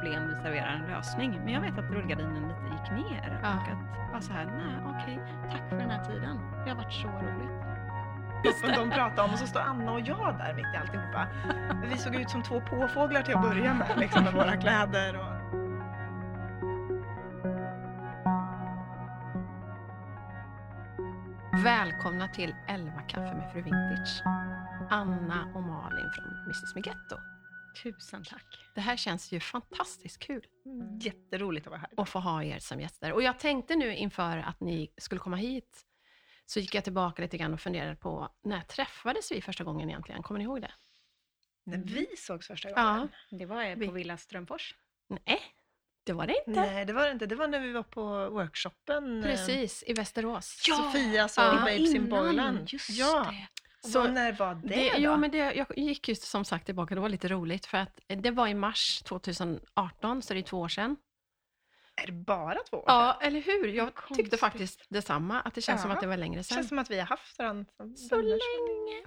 problem, vi serverar en lösning. Men jag vet att rullgardinen lite gick ner. Ja. Och att bara så här, nej okej, tack för den här tiden. Det har varit så roligt. Toppen de pratar om och så står Anna och jag där mitt i alltihopa. Vi såg ut som två påfåglar till att börja med, liksom med våra kläder. Och... Välkomna till 11 kaffe med fru Vintage. Anna och Malin från Mrs Migetto. Tusen tack. Det här känns ju fantastiskt kul Jätteroligt att vara här. att få ha er som gäster. Och jag tänkte nu inför att ni skulle komma hit, så gick jag tillbaka lite grann och funderade på, när träffades vi första gången egentligen? Kommer ni ihåg det? När vi sågs första gången. Ja. Det var Vi- på Villa Strömfors. Nej, det var det inte. Nej, det var det inte. Det var när vi var på workshopen. eh, Precis, i Västerås. Sofia såg Ja, Babes in innan. Boyland. Just ja. det. Så, när var det, Det, då? jo, men det, jag gick ju som sagt tillbaka, det var lite roligt, för att det var i mars 2018, så det är två år sedan. Är det bara två år Ja, eller hur? Jag tyckte konstigt. faktiskt detsamma, att det känns som Ja. att det var längre Det sedan. känns som att vi har haft varandra som Så länge.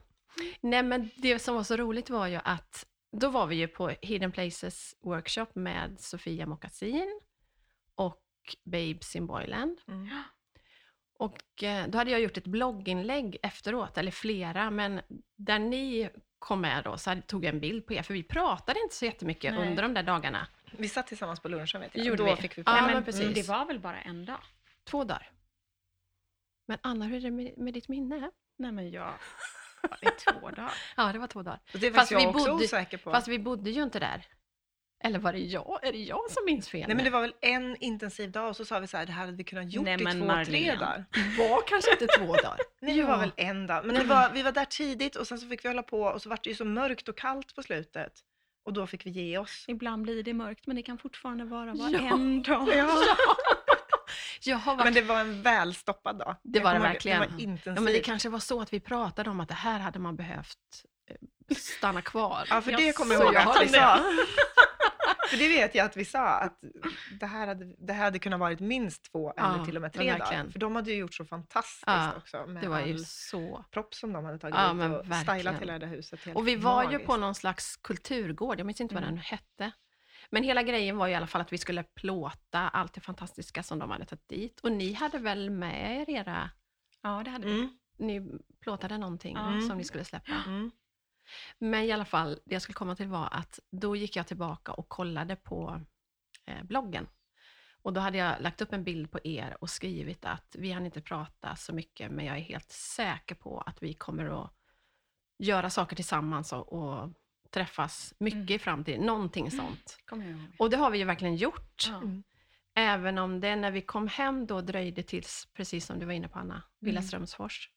Nej, men det som var så roligt var ju att då var vi ju på Hidden Places Workshop med Sofia Mokassin och Babes in Boyland. Mm. Och eh, då hade jag gjort ett blogginlägg efteråt, eller flera, men där ni kom med då, så tog jag en bild på er, för vi pratade inte så jättemycket Nej. under de där dagarna. Vi satt tillsammans på lunchen vet jag. Gjorde Då vi. fick vi Ja, prata. men men precis. Det var väl bara en dag? Två dagar. Men Anna, hur är det med, med ditt minne? Nej men jag... Var det två dagar? Ja, det var två dagar. Och det är Fast faktiskt vi jag också bodde- osäker på. Fast vi bodde ju inte där. Eller var det jag? Är det jag som minns fel? Nej men det var väl en intensiv dag och så sa vi så här, det här hade vi kunnat gjort Nej, i två, tre Marlene. dagar. Det var kanske inte två dagar. Nej, det Ja. var väl en dag. Men det var, vi var där tidigt och sen så fick vi hålla på och så var det ju så mörkt och kallt på slutet. Och då fick vi ge oss. Ibland blir det mörkt men det kan fortfarande vara bara Ja. en dag. Ja, Jag har varit... men det var en välstoppad dag. Det var det verkligen. Det var intensiv. Ja, men det kanske var så att vi pratade om att det här hade man behövt eh, stanna kvar. Ja, för det kommer jag ihåg att vi sa. För det vet jag att vi sa, att det här hade, det här hade kunnat varit minst två Ja, eller till och med tre dagar. För de hade ju gjort så fantastiskt Ja, också med Det var ju så... propp som de hade tagit Ja, ut och verkligen. stylat hela det huset. Och vi var ju magiskt. på någon slags kulturgård, jag minns inte vad Mm. den hette. Men hela grejen var i alla fall att vi skulle plåta allt det fantastiska som de hade tagit dit. Och ni hade väl med er era... Ja, det hade vi. Mm, Ni plåtade någonting Mm. som ni skulle släppa. mm. Men i alla fall, det jag skulle komma till var att då gick jag tillbaka och kollade på eh, bloggen. Och då hade jag lagt upp en bild på er och skrivit att vi hann inte prata så mycket, men jag är helt säker på att vi kommer att göra saker tillsammans och, och träffas mycket Mm. i framtiden. Någonting sånt. Kommer jag ihåg. Och det har vi ju verkligen gjort. Mm. Även om det när vi kom hem då dröjde tills, precis som du var inne på Anna, Villa Mm. Strömsfors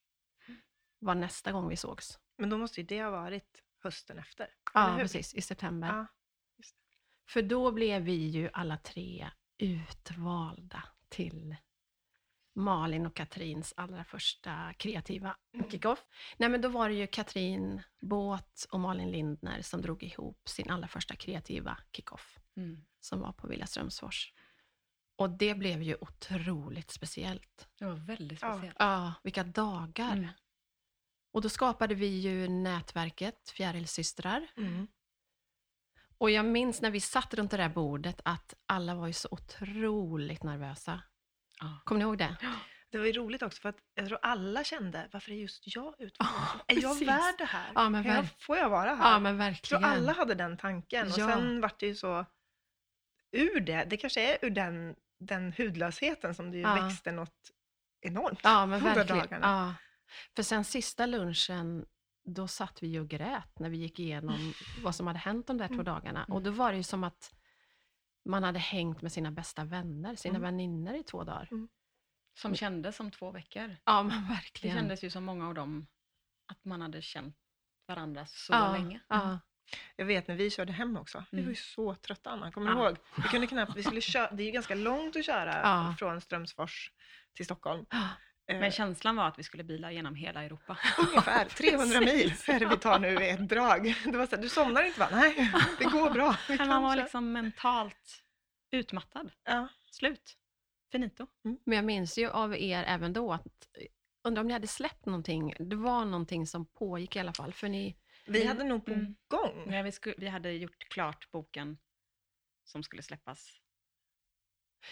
var nästa gång vi sågs. Men då måste ju det ha varit hösten efter. Ja, precis, i september. Ja. För då blev vi ju alla tre utvalda till Malin och Katrins allra första kreativa kickoff. Nej men då var det ju Katrin Båt och Malin Lindner som drog ihop sin allra första kreativa kickoff Mm. som var på Villa Strömsfors. Och det blev ju otroligt speciellt. Det var väldigt Ja. speciellt. Ja, vilka dagar. Mm. Och då skapade vi ju nätverket Fjärilsystrar. Mm. Och jag minns när vi satt runt det där bordet att alla var ju så otroligt nervösa. Ja. Kommer ni ihåg det? Det var ju roligt också för att jag tror alla kände, varför är just jag utvald? Ja, är jag värd det här? Ja, men jag, får jag vara här? Ja, men jag verkligen. tror alla hade den tanken och sen vart det ju så ur det, det kanske är ur den, den hudlösheten som det ju växte något enormt. Ja, men verkligen. dagarna. För sen sista lunchen, då satt vi och grät när vi gick igenom vad som hade hänt de där två Mm. dagarna. Och då var det ju som att man hade hängt med sina bästa vänner, sina Mm. väninnor i två dagar. Som kändes som två veckor. Ja, men Det verkligen. kändes ju som många av dem, att man hade känt varandra så ja, länge. Ja. Jag vet när vi körde hem också, vi Mm. var ju så trötta Anna, kommer du Ja. ihåg? Vi kunde knappt, vi skulle köra, det är ju ganska långt att köra Ja. från Strömsfors till Stockholm. Ja. Eh, Men känslan var att vi skulle bila genom hela Europa. Ungefär 300 mil är det vi tar nu i ett drag. Det var så här, du somnar inte va? Nej, det går bra. Men man var liksom mentalt utmattad. ja. Slut. Finito. Men jag minns ju av er även då att, undrar om ni hade släppt någonting, det var någonting som pågick i alla fall, för ni, Vi hade nog på mm. gång. Nej, vi, sku, vi hade gjort klart boken som skulle släppas.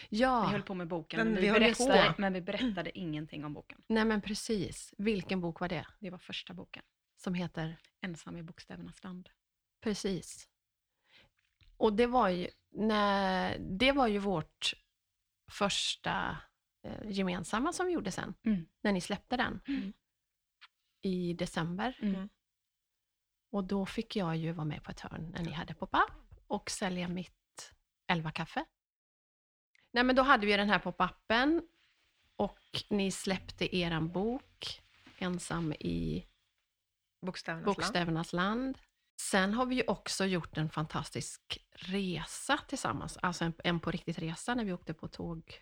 Ja, Vi höll på med boken, Men men, vi vi berättade, på. men vi berättade ingenting om boken. nej men precis. Vilken bok var det? Det var första boken, Som heter? Ensam i bokstävernas land. Precis. Och det var ju, när, det var ju vårt första eh, gemensamma som vi gjorde sen, Mm. när ni släppte den Mm. i december. Mm. Och då fick jag ju vara med på ett hörn när ni hade pop-up och sälja mitt 11 kaffe. Nej men då hade vi den här pop-upen och ni släppte eran bok Ensam i Bokstävernas land. Bokstävernas land. Sen har vi ju också gjort en fantastisk resa tillsammans, alltså en, en på riktigt resa när vi åkte på tåg.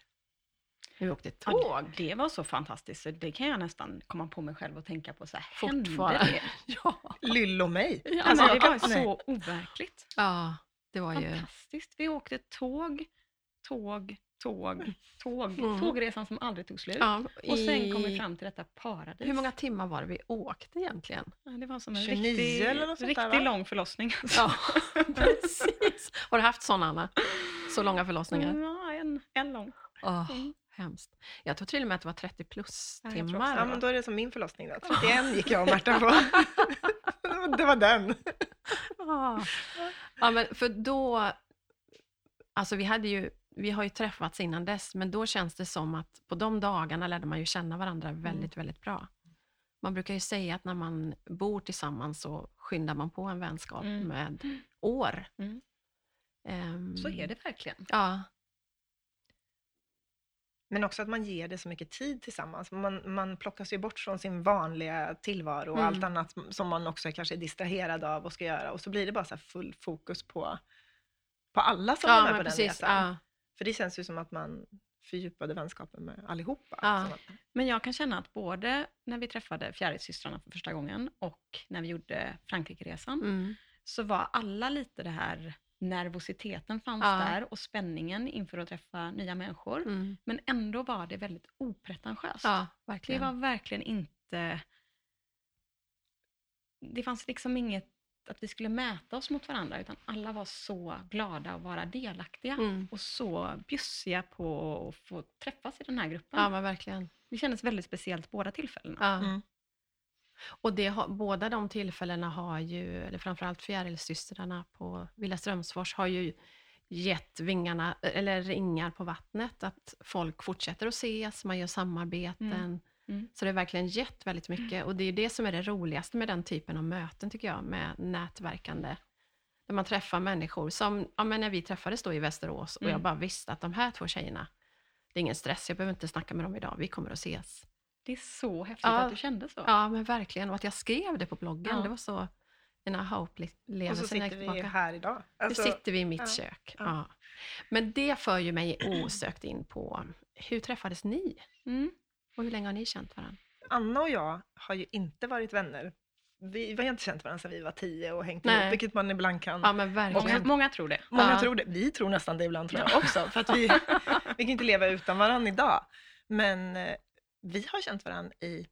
När vi åkte tåg. Ja, det var så fantastiskt, så det kan jag nästan komma på mig själv och tänka på så här, hände Fortfarande. det? Ja. Lyll och mig. Ja, Alltså, det var så overkligt. ja, det var ju... Fantastiskt. Vi åkte tåg, tåg, tåg, tåg. Mm. Tågresan som aldrig tog slut. Ja, Och sen kom vi i- fram till detta paradis. Hur många timmar var det vi åkte egentligen? Ja, det var som en 29 riktig, eller något sånt riktigt där, va? lång förlossning. Ja, precis. Har du haft sådana, Anna? Så långa förlossningar? Ja, en, en lång. Åh, Mm. hemskt. Jag tror till och med att det var 30 plus timmar. Ja, men då är det som min förlossning då. 31 gick jag och Märta på. det var den. Ja. ja, men för då... Alltså vi hade ju... Vi har ju träffats innan dess, men då känns det som att på de dagarna lärde man ju känna varandra väldigt, väldigt bra. Man brukar ju säga att när man bor tillsammans så skyndar man på en vänskap Mm. med år. Mm. Ehm, Så är det verkligen. Ja, Men också att man ger det så mycket tid tillsammans. Man, man plockas ju bort från sin vanliga tillvaro och Mm. allt annat som man också kanske är distraherad av och ska göra. Och så blir det bara så här full fokus på, på alla som är ja med men på den precis. resan. Ja. För det känns ju som att man fördjupade vänskapen med allihopa. Ja. Men jag kan känna att både när vi träffade Fjärilssystrarna för första gången och när vi gjorde Frankrikeresan, Mm. så var alla lite det här nervositeten fanns Ja. där och spänningen inför att träffa nya människor. Mm. Men ändå var det väldigt opretentiöst. Ja, det verkligen. var verkligen inte... Det fanns liksom inget att vi skulle mäta oss mot varandra, utan alla var så glada att vara delaktiga Mm. och så bjussiga på att få träffas i den här gruppen. Ja, men verkligen. Det kändes väldigt speciellt båda tillfällena. Ja. Mm. Och det har, båda de tillfällena har ju, eller framförallt Fjärilssystrarna på Villa Strömsfors har ju gett vingarna, eller ringar på vattnet, att folk fortsätter att ses, man gör samarbeten. Mm. Mm. Så det har verkligen gett väldigt mycket. Och det är det som är det roligaste med den typen av möten, tycker jag, med nätverkande. Där man träffar människor, som ja, men när vi träffades då i Västerås, och jag Mm. bara visste att de här två tjejerna, det är ingen stress, jag behöver inte snacka med dem idag, vi kommer att ses. Det är så häftigt Ja. att du kände så. Ja, men verkligen. Och att jag skrev det på bloggen, Ja. det var så en Och så aha-upplevelse när jag sitter vi tillbaka. här idag. Nu Alltså, sitter vi i mitt ja, kök. ja. Ja. Men det för ju mig osökt in på, hur träffades ni? Mm. Och hur länge har ni känt varandra? Anna och jag har ju inte varit vänner. Vi, vi har inte känt varandra sedan vi var tio och hängt Nej. ihop, vilket man ibland kan Ja, men Många, verkligen. många tror det. Många Ja. tror det. Vi tror nästan det ibland tror jag också. För att vi, vi kan inte leva utan varandra idag. Men eh, vi har känt varandra i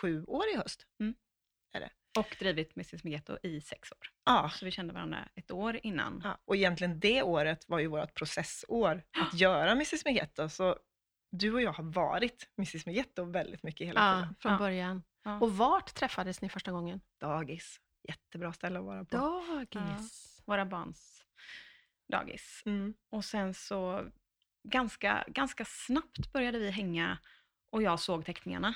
sju år i höst. Och drivit Mrs Meghetto i sex år. Ja. Så vi kände varandra ett år innan. ja. Och egentligen det året var ju vårt processår att göra Mrs Meghetto. Så du och jag har varit Mrs Meghetto väldigt mycket hela Ja, tiden. från Ja. början. Ja. Och vart träffades ni första gången? Dagis. Jättebra ställe att vara på. Dagis. Våra barns dagis. Mm. Och sen så ganska, ganska snabbt började vi hänga och jag såg teckningarna.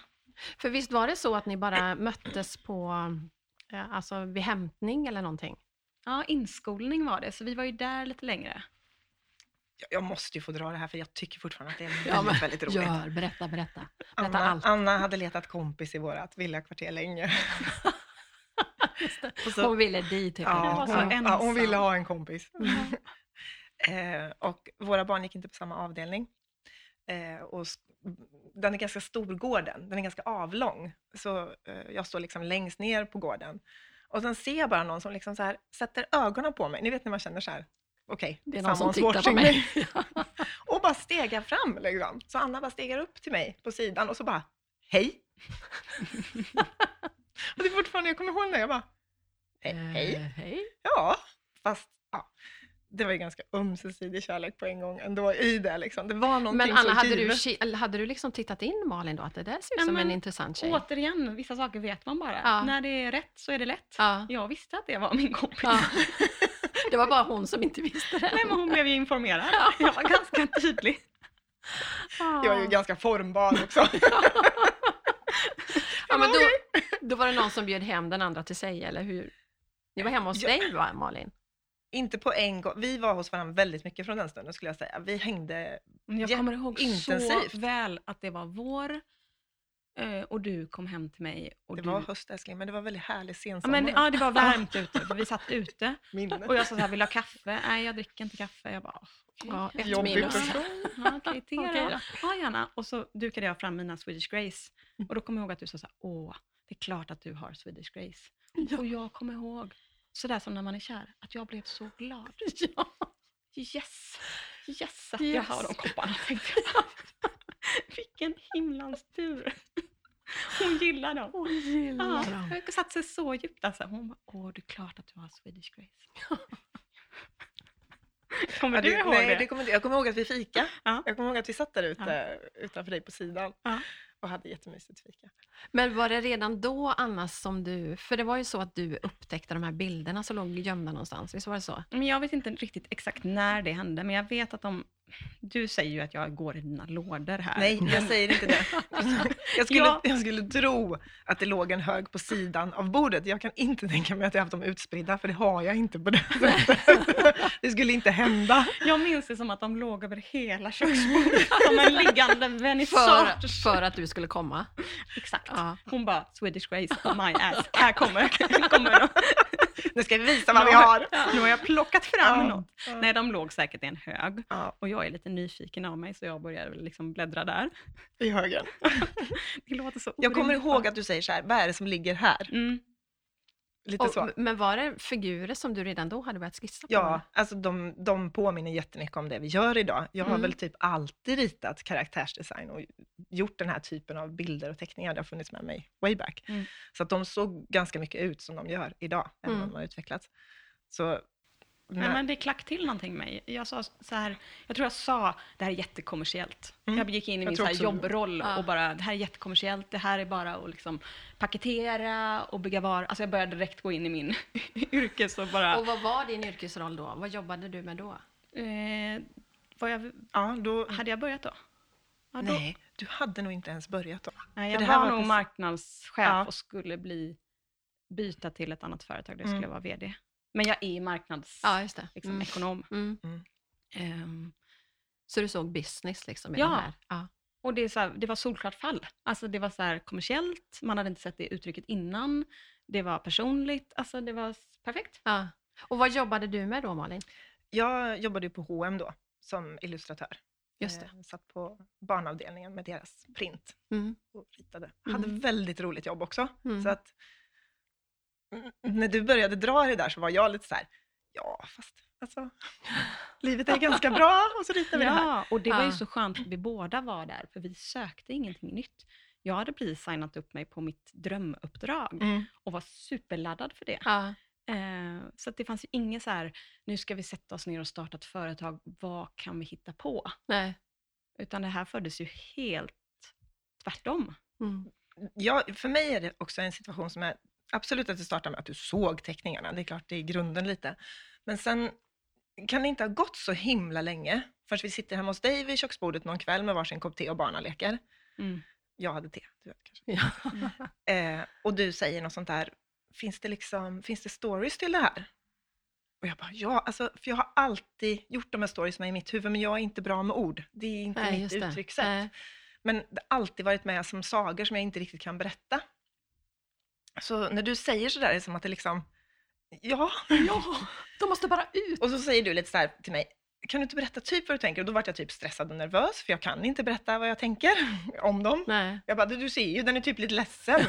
För visst var det så att ni bara möttes på, eh, alltså vid hämtning eller någonting? Ja, inskolning var det, så vi var ju där lite längre. Jag- måste ju få dra det här för jag tycker fortfarande att det är väldigt, Ja, men väldigt roligt. Gör, berätta, berätta. Berätta Anna, allt. Anna hade letat kompis i vårt villakvarter länge. Så- Hon ville dit. helt Ja, enkelt. så hon, ja, hon ville ha en kompis. eh, och våra barn gick inte på samma avdelning. Eh, och den är ganska stor, gården. Den är ganska avlång. Så eh, jag står liksom längst ner på gården. Och sen ser jag bara någon som liksom så här sätter ögonen på mig. Ni vet när man känner så här, okej, Det är någon som tittar på mig. och bara stegar fram liksom. Så Anna bara stegar upp till mig på sidan och så bara, hej. och det är fortfarande, jag kommer ihåg det, jag bara, hej. hej. Eh, hej. Ja, fast ja. det var ju ganska ömsesidig kärlek på en gång ändå i det. Liksom. Det var någonting Men Anna, hade du, givet. hade du liksom tittat in Malin då? Att det där ser ut Nej, som en intressant tjej? Återigen, vissa saker vet man bara. Ja. När det är rätt så är det lätt. Ja. Jag visste att det var min kompis. Ja. Det var bara hon som inte visste det. Nej, men hon blev ju informerad. Jag var ganska tydlig. Jag är ju ganska formbar också. ja, men då, då var det någon som bjöd hem den andra till sig, eller hur? Ni var hemma hos Ja. dig, va, Malin? Inte på en gång. Vi var hos varandra väldigt mycket från den stunden skulle jag säga. Vi hängde Jag Ja, kommer ihåg intensivt. så väl att det var vår och du kom hem till mig. Och Det du... var höst älskling, men det var väldigt härlig ja, sensommar. men, det- ja, det var varmt ute, för vi satt ute. Minne. Och jag sa så här, vill du ha kaffe? Nej, jag dricker inte kaffe. Jag bara. Ja, ett Jobbig minus. Ja, okej, te då. då. Ja, gärna. Och så dukade jag fram mina Swedish Grace. Och då kommer jag ihåg att du sa så här, åh, det är klart att du har Swedish Grace. Och jag kommer ihåg, sådär som när man är kär, att jag blev så glad. Ja. Yes, yes att Yes. jag har de kopparna, tänkte jag. Vilken himlans tur. Hon gillar dem. Hon Ja, gillar dem. jag satt sig så djupt alltså. Hon bara, åh, det är klart att du har Swedish Grace. Kommer Ja, du det, ihåg nej, det? det kommer, inte- jag kommer ihåg att vi fika. Ja. Jag kommer ihåg att vi satt där ute utanför dig på sidan Ja. och hade jättemysigt fika. Men var det redan då, Anna, som du... För det var ju så att du upptäckte de här bilderna som låg gömda någonstans. Visst var det så? Men jag vet inte riktigt exakt när det hände, men jag vet att de... Du säger ju att jag går i dina lådor här. Nej, jag säger inte det. Jag skulle, Ja. jag skulle tro att det låg en hög på sidan av bordet. Jag kan inte tänka mig att jag haft dem utspridda, för det har jag inte på det sättet. Det skulle inte hända. Jag minns det som att de låg över hela köksbordet, som en liggande För, vernissage. för att du skulle komma. Exakt. Ja. Hon bara, Swedish Grace my ass. Här kommer, kommer de. Nu ska vi visa vad vi har. Ja, nu har jag plockat fram Ja. något. Nej, de låg säkert i en hög. Ja, Och jag är lite nyfiken av mig, så jag började väl liksom bläddra där. i högen. Det låter så Jag kommer orimligt. ihåg att du säger så här, vad är det som ligger här? Mm. Lite så. Och, men var det figurer som du redan då hade börjat skissa på? Ja, alltså de, de påminner jättemycket om det vi gör idag. Jag har Mm. väl typ alltid ritat karaktärsdesign och gjort den här typen av bilder och teckningar. Det har funnits med mig way back. Mm. Så att de såg ganska mycket ut som de gör idag, även om Mm. de har utvecklats. Så, Nej, men det klack till någonting med mig. Jag sa så här, jag tror jag sa, det här är jättekommersiellt. Mm. Jag gick in i Jag min så här jobbroll Ja. och bara, det här är jättekommersiellt, det här är bara att liksom paketera och bygga varor. Alltså jag började direkt gå in i min yrkes och bara, Och vad var din yrkesroll då? Vad jobbade du med då? eh, jag, ja, då, hade jag börjat då? Ja, då nej, du hade nog inte ens börjat då. Nej, jag det här var, var nog precis- marknadschef Ja. och skulle bli, byta till ett annat företag, det Mm. skulle vara VD. Men jag är marknads, Ja, liksom, Mm. ekonom. Mm. Ehm, Så du såg business liksom i Ja. här? Ja. Och det, är så här, det var solklart fall. Alltså det var så här kommersiellt, man hade inte sett det uttrycket innan. Det var personligt, alltså det var perfekt. ja. Och vad jobbade du med då, Malin? Jag jobbade ju på H&M då, som illustratör. Just det. Eh, satt på barnavdelningen med deras print Mm. och ritade. Mm. Hade väldigt roligt jobb också. Mm. Så att mm, när du började dra det där så var jag lite så här, ja fast alltså, livet är ganska bra och så ritar vi det här. Ja, och det var ju Ja. så skönt att vi båda var där, för vi sökte ingenting nytt. Jag hade precis signat upp mig på mitt drömuppdrag Mm. och var superladdad för det. Ja. Eh, så det fanns ju inget så här, nu ska vi sätta oss ner och starta ett företag, vad kan vi hitta på? Nej. Utan det här föddes ju helt tvärtom. Mm. Ja, för mig är det också en situation som är absolut att det startar med att du såg teckningarna. Det är klart, det är grunden lite. Men sen kan det inte ha gått så himla länge förrän vi sitter hemma hos dig vid köksbordet någon kväll med varsin kopp te och barnen leker. Mm. Jag hade te, du vet kanske. Ja. Eh, och du säger något sånt där, finns det, liksom, finns det stories till det här? Och jag bara, ja, alltså, för jag har alltid gjort de här storiesna i mitt huvud, men jag är inte bra med ord. Det är inte Nej, mitt uttryckssätt. Nej. Men det har alltid varit med som sagor som jag inte riktigt kan berätta. Så när du säger sådär är det som att det liksom, ja, Ja, de måste bara ut. och så säger du lite så här till mig, kan du inte berätta typ vad du tänker? Och då vart jag typ stressad och nervös, för jag kan inte berätta vad jag tänker om dem. Nej. Jag bara, du ser ju, den är typ lite ledsen.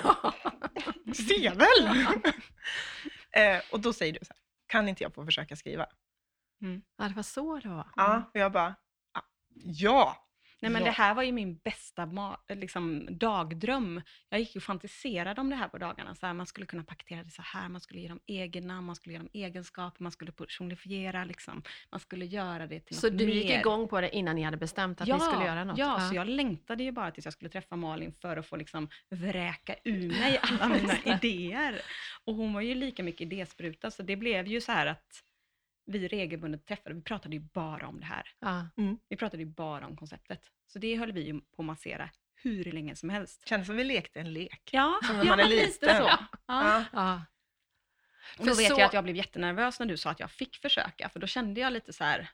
Du ser väl? eh, och då säger du så här, kan inte jag få försöka skriva? Ja, det var så det var. Ja, och jag bara, "Ah, ja. Nej, men Ja. Det här var ju min bästa liksom, dagdröm. Jag gick och fantiserade om det här på dagarna. Så här, man skulle kunna paketera det så här, man skulle ge dem egennamn, man skulle ge dem egenskaper, man skulle personifiera, liksom. man skulle göra det till Så något du gick mer. igång på det innan ni hade bestämt att ni skulle göra något? Ja, så jag längtade ju bara tills jag skulle träffa Malin för att få liksom vräka ur mig alla mina idéer. Och hon var ju lika mycket idéspruta, så det blev ju så här att vi regelbundet träffade, vi pratade ju bara om det här. Ja. Vi pratade ju bara om konceptet. Så det höll vi ju på att massera hur länge som helst. Kändes som vi lekte en lek. Ja, Som när man är lite liten. så. Ja. Ja. Ja. Och då vet så- jag att jag blev jättenervös när du sa att jag fick försöka, för då kände jag lite så här,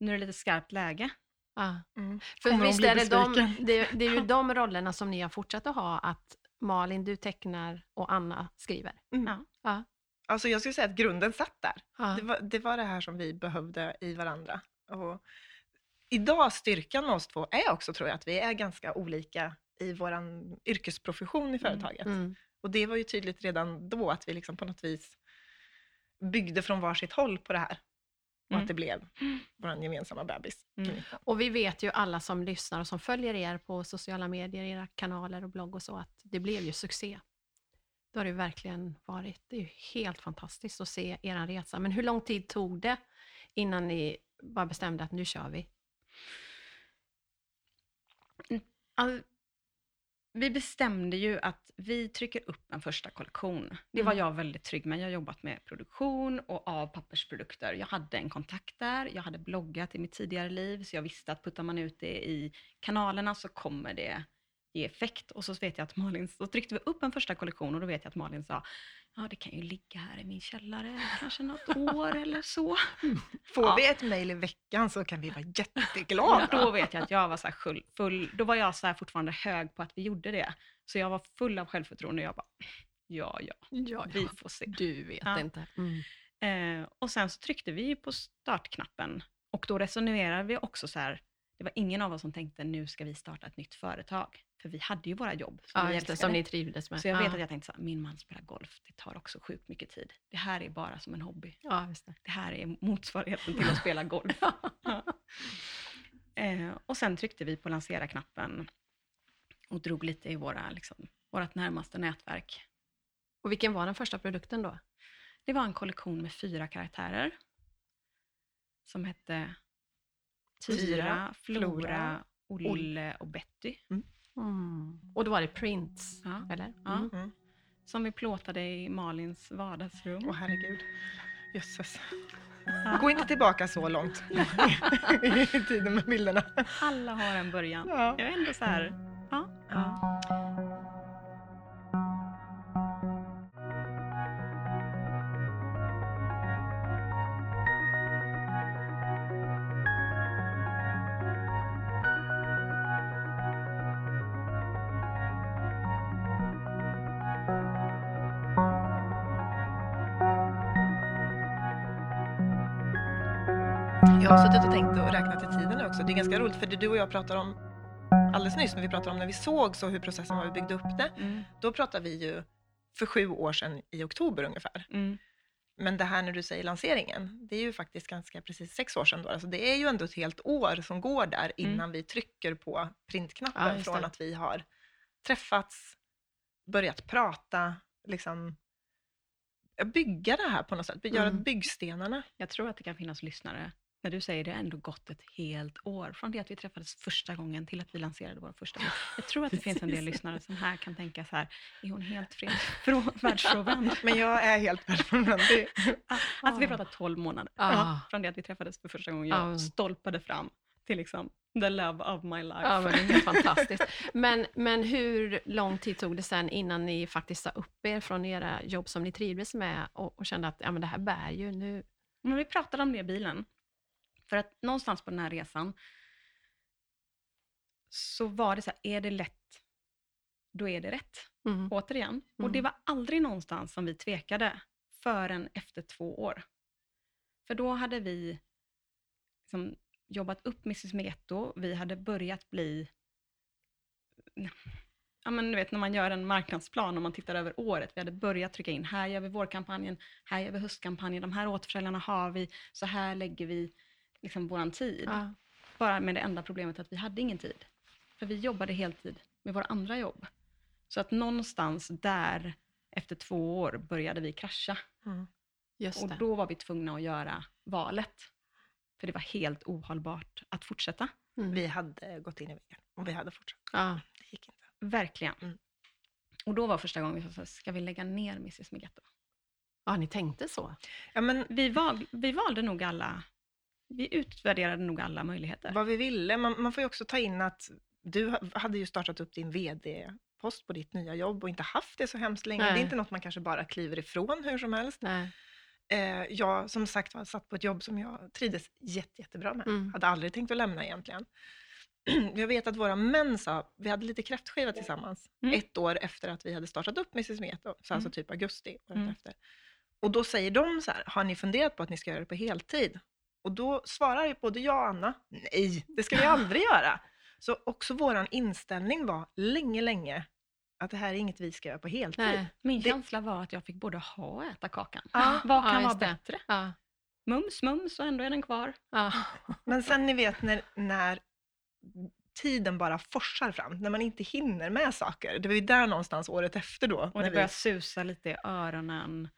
nu är det lite skarpt läge. Ja. Mm. För Kommer visst är det, de, det, det är ju de rollerna som ni har fortsatt att ha, att Malin, du tecknar och Anna skriver. Mm. Ja. Alltså jag skulle säga att grunden satt där. Ja. Det var, det var det här som vi behövde i varandra. Och idag, styrkan med oss två är också, tror jag, att vi är ganska olika i vår yrkesprofession i företaget. Mm. Och det var ju tydligt redan då att vi liksom på något vis byggde från varsitt håll på det här. Och Mm. att det blev vår gemensamma bebis. Mm. Och vi vet ju alla som lyssnar och som följer er på sociala medier, era kanaler och blogg och så, att det blev ju succé. Det har det verkligen varit. Det är ju helt fantastiskt att se er resa. Men hur lång tid tog det innan ni bara bestämde att nu kör vi? All, vi bestämde ju att vi trycker upp en första kollektion. Det var Mm. jag väldigt trygg med. Jag har jobbat med produktion och av pappersprodukter. Jag hade en kontakt där, jag hade bloggat i mitt tidigare liv, så jag visste att puttar man ut det i kanalerna så kommer det ge effekt. Och så vet jag att Malin, så tryckte vi upp en första kollektion och då vet jag att Malin sa, ja det kan ju ligga här i min källare kanske något år eller så. Får Ja. vi ett mejl i veckan så kan vi vara jätteglada. då vet jag att jag var så full, full, då var jag så fortfarande hög på att vi gjorde det. Så jag var full av självförtroende och jag bara, ja, ja, Ja, vi får se. Du vet Ja. inte. Mm. Eh, och sen så tryckte vi på startknappen och då resonerade vi också så här, det var ingen av oss som tänkte nu ska vi starta ett nytt företag. För vi hade ju våra jobb som Ja, vi älskade. som ni trivdes med. Så jag vet ja. att jag tänkte så här, min man spelar golf, det tar också sjukt mycket tid. Det här är bara som en hobby. Ja, just det. Det här är motsvarigheten till att spela golf. Eh, och sen tryckte vi på lansera-knappen och drog lite i våra, liksom, vårt närmaste nätverk. Och vilken var den första produkten då? Det var en kollektion med fyra karaktärer som hette Tyra, Flora, Olle och Betty. Mm. Och då var det prints, Ja. eller? Ja. Mm. Mm. Som vi plåtade i Malins vardagsrum. Åh herregud. Jösses. Ja. Gå inte tillbaka så långt i tiden med bilderna. Alla har en början. Ja. Jag är ändå så här, ja. Jag har suttit och tänkt och räknat i tiden nu också. Det är ganska roligt för det du och jag pratar om alldeles nyss, när vi pratade om när vi såg så hur processen var, vi byggde upp det. Mm, Då pratade vi ju för sju år sedan i oktober ungefär. mm, Men det här när du säger lanseringen, det är ju faktiskt ganska precis sex år sedan då. Alltså det är ju ändå ett helt år som går där innan vi trycker på printknappen Ja, från att vi har träffats, börjat prata, liksom bygga det här på något sätt, göra Mm. byggstenarna. Jag tror att det kan finnas lyssnare, när du säger det har ändå gått ett helt år, från det att vi träffades första gången till att vi lanserade vår första bok. Jag tror att det finns en del lyssnare som här kan tänka så här, är hon helt fred, från, världsfrånvänd? Men jag är helt. Det- Alltså vi pratar 12 månader, Ja. från det att vi träffades för första gången, jag Ja. stolpade fram till liksom the love of my life. Ja, men det är helt fantastiskt. Men, men hur lång tid tog det sen innan ni faktiskt sa upp er från era jobb som ni trivdes med och, och kände att ja, men det här bär ju nu? Men vi pratade om det i bilen. För att någonstans på den här resan så var det så här, är det lätt, då är det rätt. Mm. Återigen. Och Mm. det var aldrig någonstans som vi tvekade förrän efter två år. För då hade vi liksom jobbat upp Mrs Meto, vi hade börjat bli Ja, men du vet när man gör en marknadsplan och man tittar över året. Vi hade börjat trycka in, här gör vi vårkampanjen, här gör vi höstkampanjen, de här återförsäljarna har vi, så här lägger vi liksom våran tid. Ja. bara med det enda problemet att vi hade ingen tid. För vi jobbade heltid med våra andra jobb. Så att någonstans där, efter två år, började vi krascha. Mm. Just Och det. då var vi tvungna att göra valet. För det var helt ohållbart att fortsätta. Mm. Vi hade gått in i väggen och vi hade fortsatt. Ja. Det gick inte. Verkligen. Mm. Och då var första gången vi sa, ska vi lägga ner Mrs Migetto? ja, ni tänkte så? Ja, men Vi, val, vi valde nog alla, vi utvärderade nog alla möjligheter. vad vi ville. Man, man får ju också ta in att du ha- hade ju startat upp din VD-post på ditt nya jobb och inte haft det så hemskt länge. Nej. Det är inte något man kanske bara kliver ifrån hur som helst. Nej. Eh, jag som sagt var satt på ett jobb som jag trivdes jätte, jättebra med. Mm. Hade aldrig tänkt att lämna egentligen. Jag vet att våra män sa, vi hade lite kräftskiva tillsammans, Mm. ett år efter att vi hade startat upp Mrs Meto, så alltså Mm. typ augusti året Mm. efter. Och då säger de så här, har ni funderat på att ni ska göra det på heltid? Och då svarar ju både jag och Anna, nej, det ska vi aldrig göra. Så också våran inställning var länge, länge att det här är inget vi ska göra på heltid. Nej. Min Det- känsla var att jag fick både ha och äta kakan. Ja, Vad kan ja, vara bättre? Ja. Mums, mums och ändå är den kvar. Ja. Men sen ni vet när, när tiden bara forsar fram, när man inte hinner med saker. Det var ju där någonstans året efter då. Och det vi- börjar susa lite i öronen.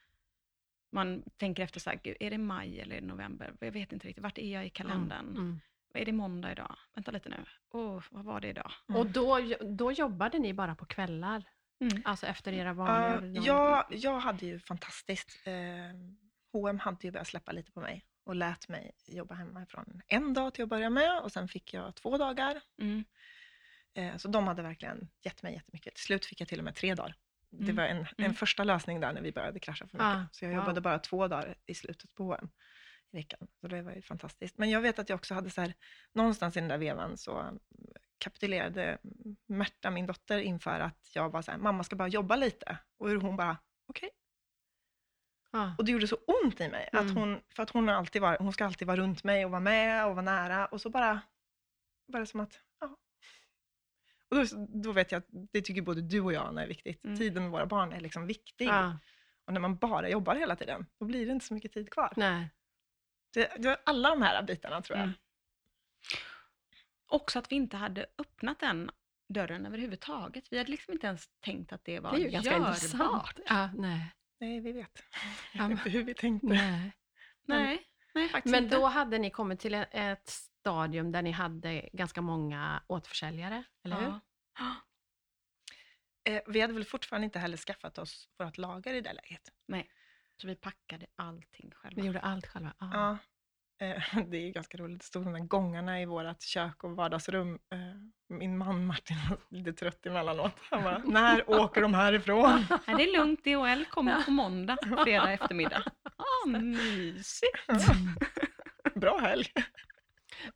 Man tänker efter så här, "Gud, är det maj eller är det november? Jag vet inte riktigt. Vart är jag i kalendern? Mm. Är det måndag idag? Vänta lite nu. Åh, vad var det idag? Mm. Och då, då jobbade ni bara på kvällar? Mm. Alltså efter era Ja, vanliga ordinarie- jag, jag hade ju fantastiskt. Eh, H&M hade ju börjat släppa lite på mig och lät mig jobba hemifrån en dag till att börja med och sen fick jag två dagar. Mm. Eh, så de hade verkligen gett mig jättemycket. Till slut fick jag till och med tre dagar. Det Mm. var en, en Mm. första lösning där när vi började krascha för mycket. Ah, så jag wow. jobbade bara två dagar i slutet på H&M i veckan. Så det var ju fantastiskt. Men jag vet att jag också hade så här, någonstans i den där vevan så mm, kapitulerade Märta, min dotter, inför att jag var så här, mamma ska bara jobba lite. Och hon bara, okej. Ja. Och det gjorde så ont i mig. Att Mm. hon, för att hon, alltid var, hon ska alltid vara runt mig och vara med och vara nära. Och så bara det som att. Och då, då vet jag att det tycker både du och jag Anna är viktigt. Mm. Tiden med våra barn är liksom viktig. Ja. Och när man bara jobbar hela tiden, då blir det inte så mycket tid kvar. Nej. Det, det var alla de här bitarna tror jag. Mm. Också att vi inte hade öppnat den dörren överhuvudtaget. Vi hade liksom inte ens tänkt att det var Det är ju ganska görbart. intressant. Ja, nej. Nej, vi vet Ja, men- inte hur vi tänkte. nej. Nej, nej faktiskt Men då hade ni kommit till ett stadium där ni hade ganska många återförsäljare, eller hur? Ja. Eh, vi hade väl fortfarande inte heller skaffat oss vårt lager i det läget. Så vi packade allting själva. Ni gjorde allt själva? Ja. Ja. Eh, Det är ju ganska roligt. Det stod de där gångarna i vårt kök och vardagsrum. Eh, Min man Martin var lite trött emellanåt. Han bara, när åker de härifrån? Nej, det är lugnt, DHL kommer på måndag, fredag eftermiddag. Ah, mysigt! Bra helg.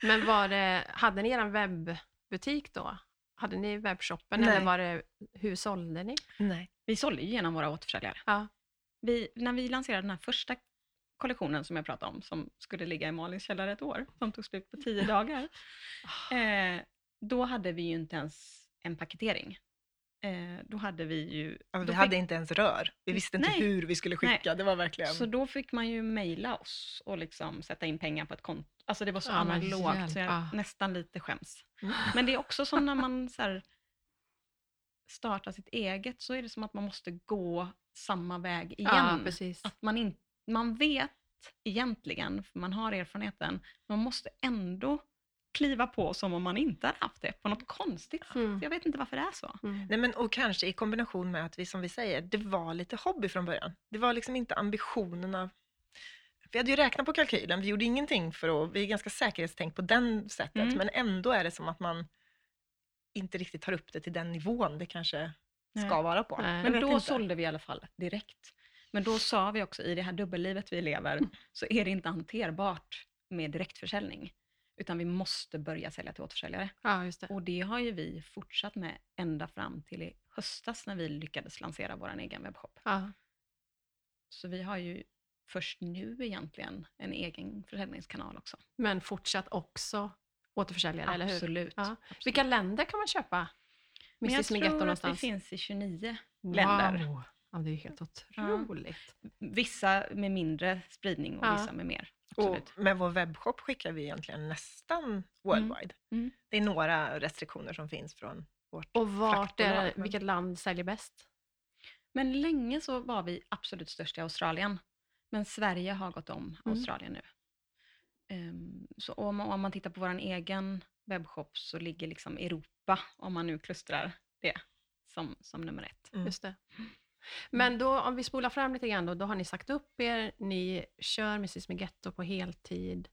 Men var det, hade ni er webbutik då? Hade ni webbshoppen Nej. eller var det, hur sålde ni? Nej. Vi sålde ju genom våra återförsäljare. Ja. Vi, när vi lanserade den här första kollektionen som jag pratade om, som skulle ligga i Malins källare ett år, som tog slut på tio dagar, eh, då hade vi ju inte ens en paketering. Eh, då hade vi ju... Alltså, vi då hade fick- inte ens rör. Vi visste inte Nej. hur vi skulle skicka. Nej. Det var verkligen... Så då fick man ju mejla oss och liksom sätta in pengar på ett konto. Alltså det var så Ja, analogt så jag ja. nästan lite skäms. Mm. Men det är också som när man så här, startar sitt eget, så är det som att man måste gå samma väg Ja, igen. precis. att man, in, man vet egentligen, för man har erfarenheten, man måste ändå kliva på som om man inte hade haft det, på något konstigt sätt. Mm. Jag vet inte varför det är så. Mm. Nej, men, och kanske i kombination med att vi, som vi säger, det var lite hobby från början. Det var liksom inte ambitionerna. Vi hade ju räknat på kalkylen, vi gjorde ingenting för att, vi är ganska säkerhetstänk på den sättet, Mm. men ändå är det som att man inte riktigt tar upp det till den nivån det kanske Nej. ska vara på. Nej. Men då inte. sålde vi i alla fall direkt. Men då sa vi också, i det här dubbellivet vi lever, så är det inte hanterbart med direktförsäljning. Utan vi måste börja sälja till återförsäljare. Ja, just det. Och det har ju vi fortsatt med ända fram till i höstas när vi lyckades lansera vår egen webbshop. Ja. Så vi har ju först nu egentligen en egen försäljningskanal också. Men fortsatt också återförsäljare, eller hur? Absolut. Ja. Absolut. Vilka länder kan man köpa Men jag Mrs Migetto tror att vi någonstans? finns i 29 länder. Wow. Ja, det är helt otroligt. Vissa med mindre spridning och Ja. vissa med mer. Absolut. Och med vår webbshop skickar vi egentligen nästan worldwide. Mm. Det är några restriktioner som finns från vårt Och vart är, vilket land säljer bäst? Men länge så var vi absolut störst i Australien. Men Sverige har gått om Mm. Australien nu. Ehm, så om, om man tittar på vår egen webbshop så ligger liksom Europa, om man nu klustrar det, som, som nummer ett. Mm. Just det. Men då, om vi spolar fram lite grann då, då har ni sagt upp er, ni kör Mrs Migetto på heltid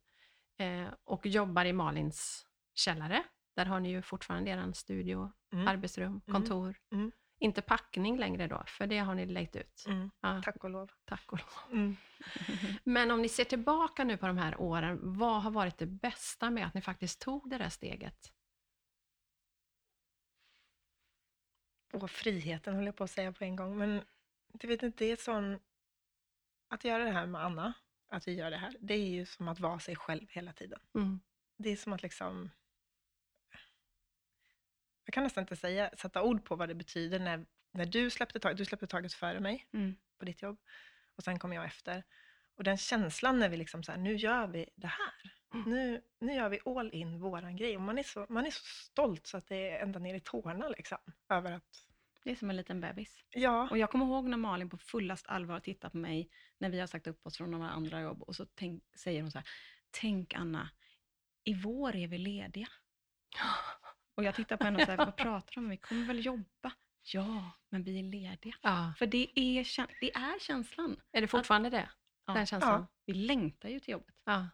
eh, och jobbar i Malins källare. Där har ni ju fortfarande er studio, Mm. arbetsrum, Mm. kontor. Mm. Inte packning längre då, för det har ni lejt ut. Mm. Ja, Tack och lov. tack och lov. Mm. Men om ni ser tillbaka nu på de här åren, vad har varit det bästa med att ni faktiskt tog det där steget? Och friheten höll jag på att säga på en gång. Men du vet inte, det är sån... Att göra det här med Anna, att vi gör det här, det är ju som att vara sig själv hela tiden. Mm. Det är som att liksom... Jag kan nästan inte säga, sätta ord på vad det betyder när, när du släppte taget. Du släppte taget före mig Mm. på ditt jobb och sen kom jag efter. Och den känslan när vi liksom så här, nu gör vi det här. Mm. Nu, nu gör vi all in våran grej. Och man är så, man är så stolt så att det är ända ner i tårna liksom. Över att, Det är som en liten bebis. ja, Och jag kommer ihåg när Malin på fullast allvar tittar på mig när vi har sagt upp oss från några andra jobb och så tänk, säger hon så här, tänk Anna, i vår är vi lediga. Och jag tittar på henne och säger, vad pratar du om? Vi kommer väl jobba? Ja, men vi är lediga. Ja. För det är, det är känslan. Är det fortfarande det? Ja. Den känslan? Vi längtar ju till jobbet. Ja.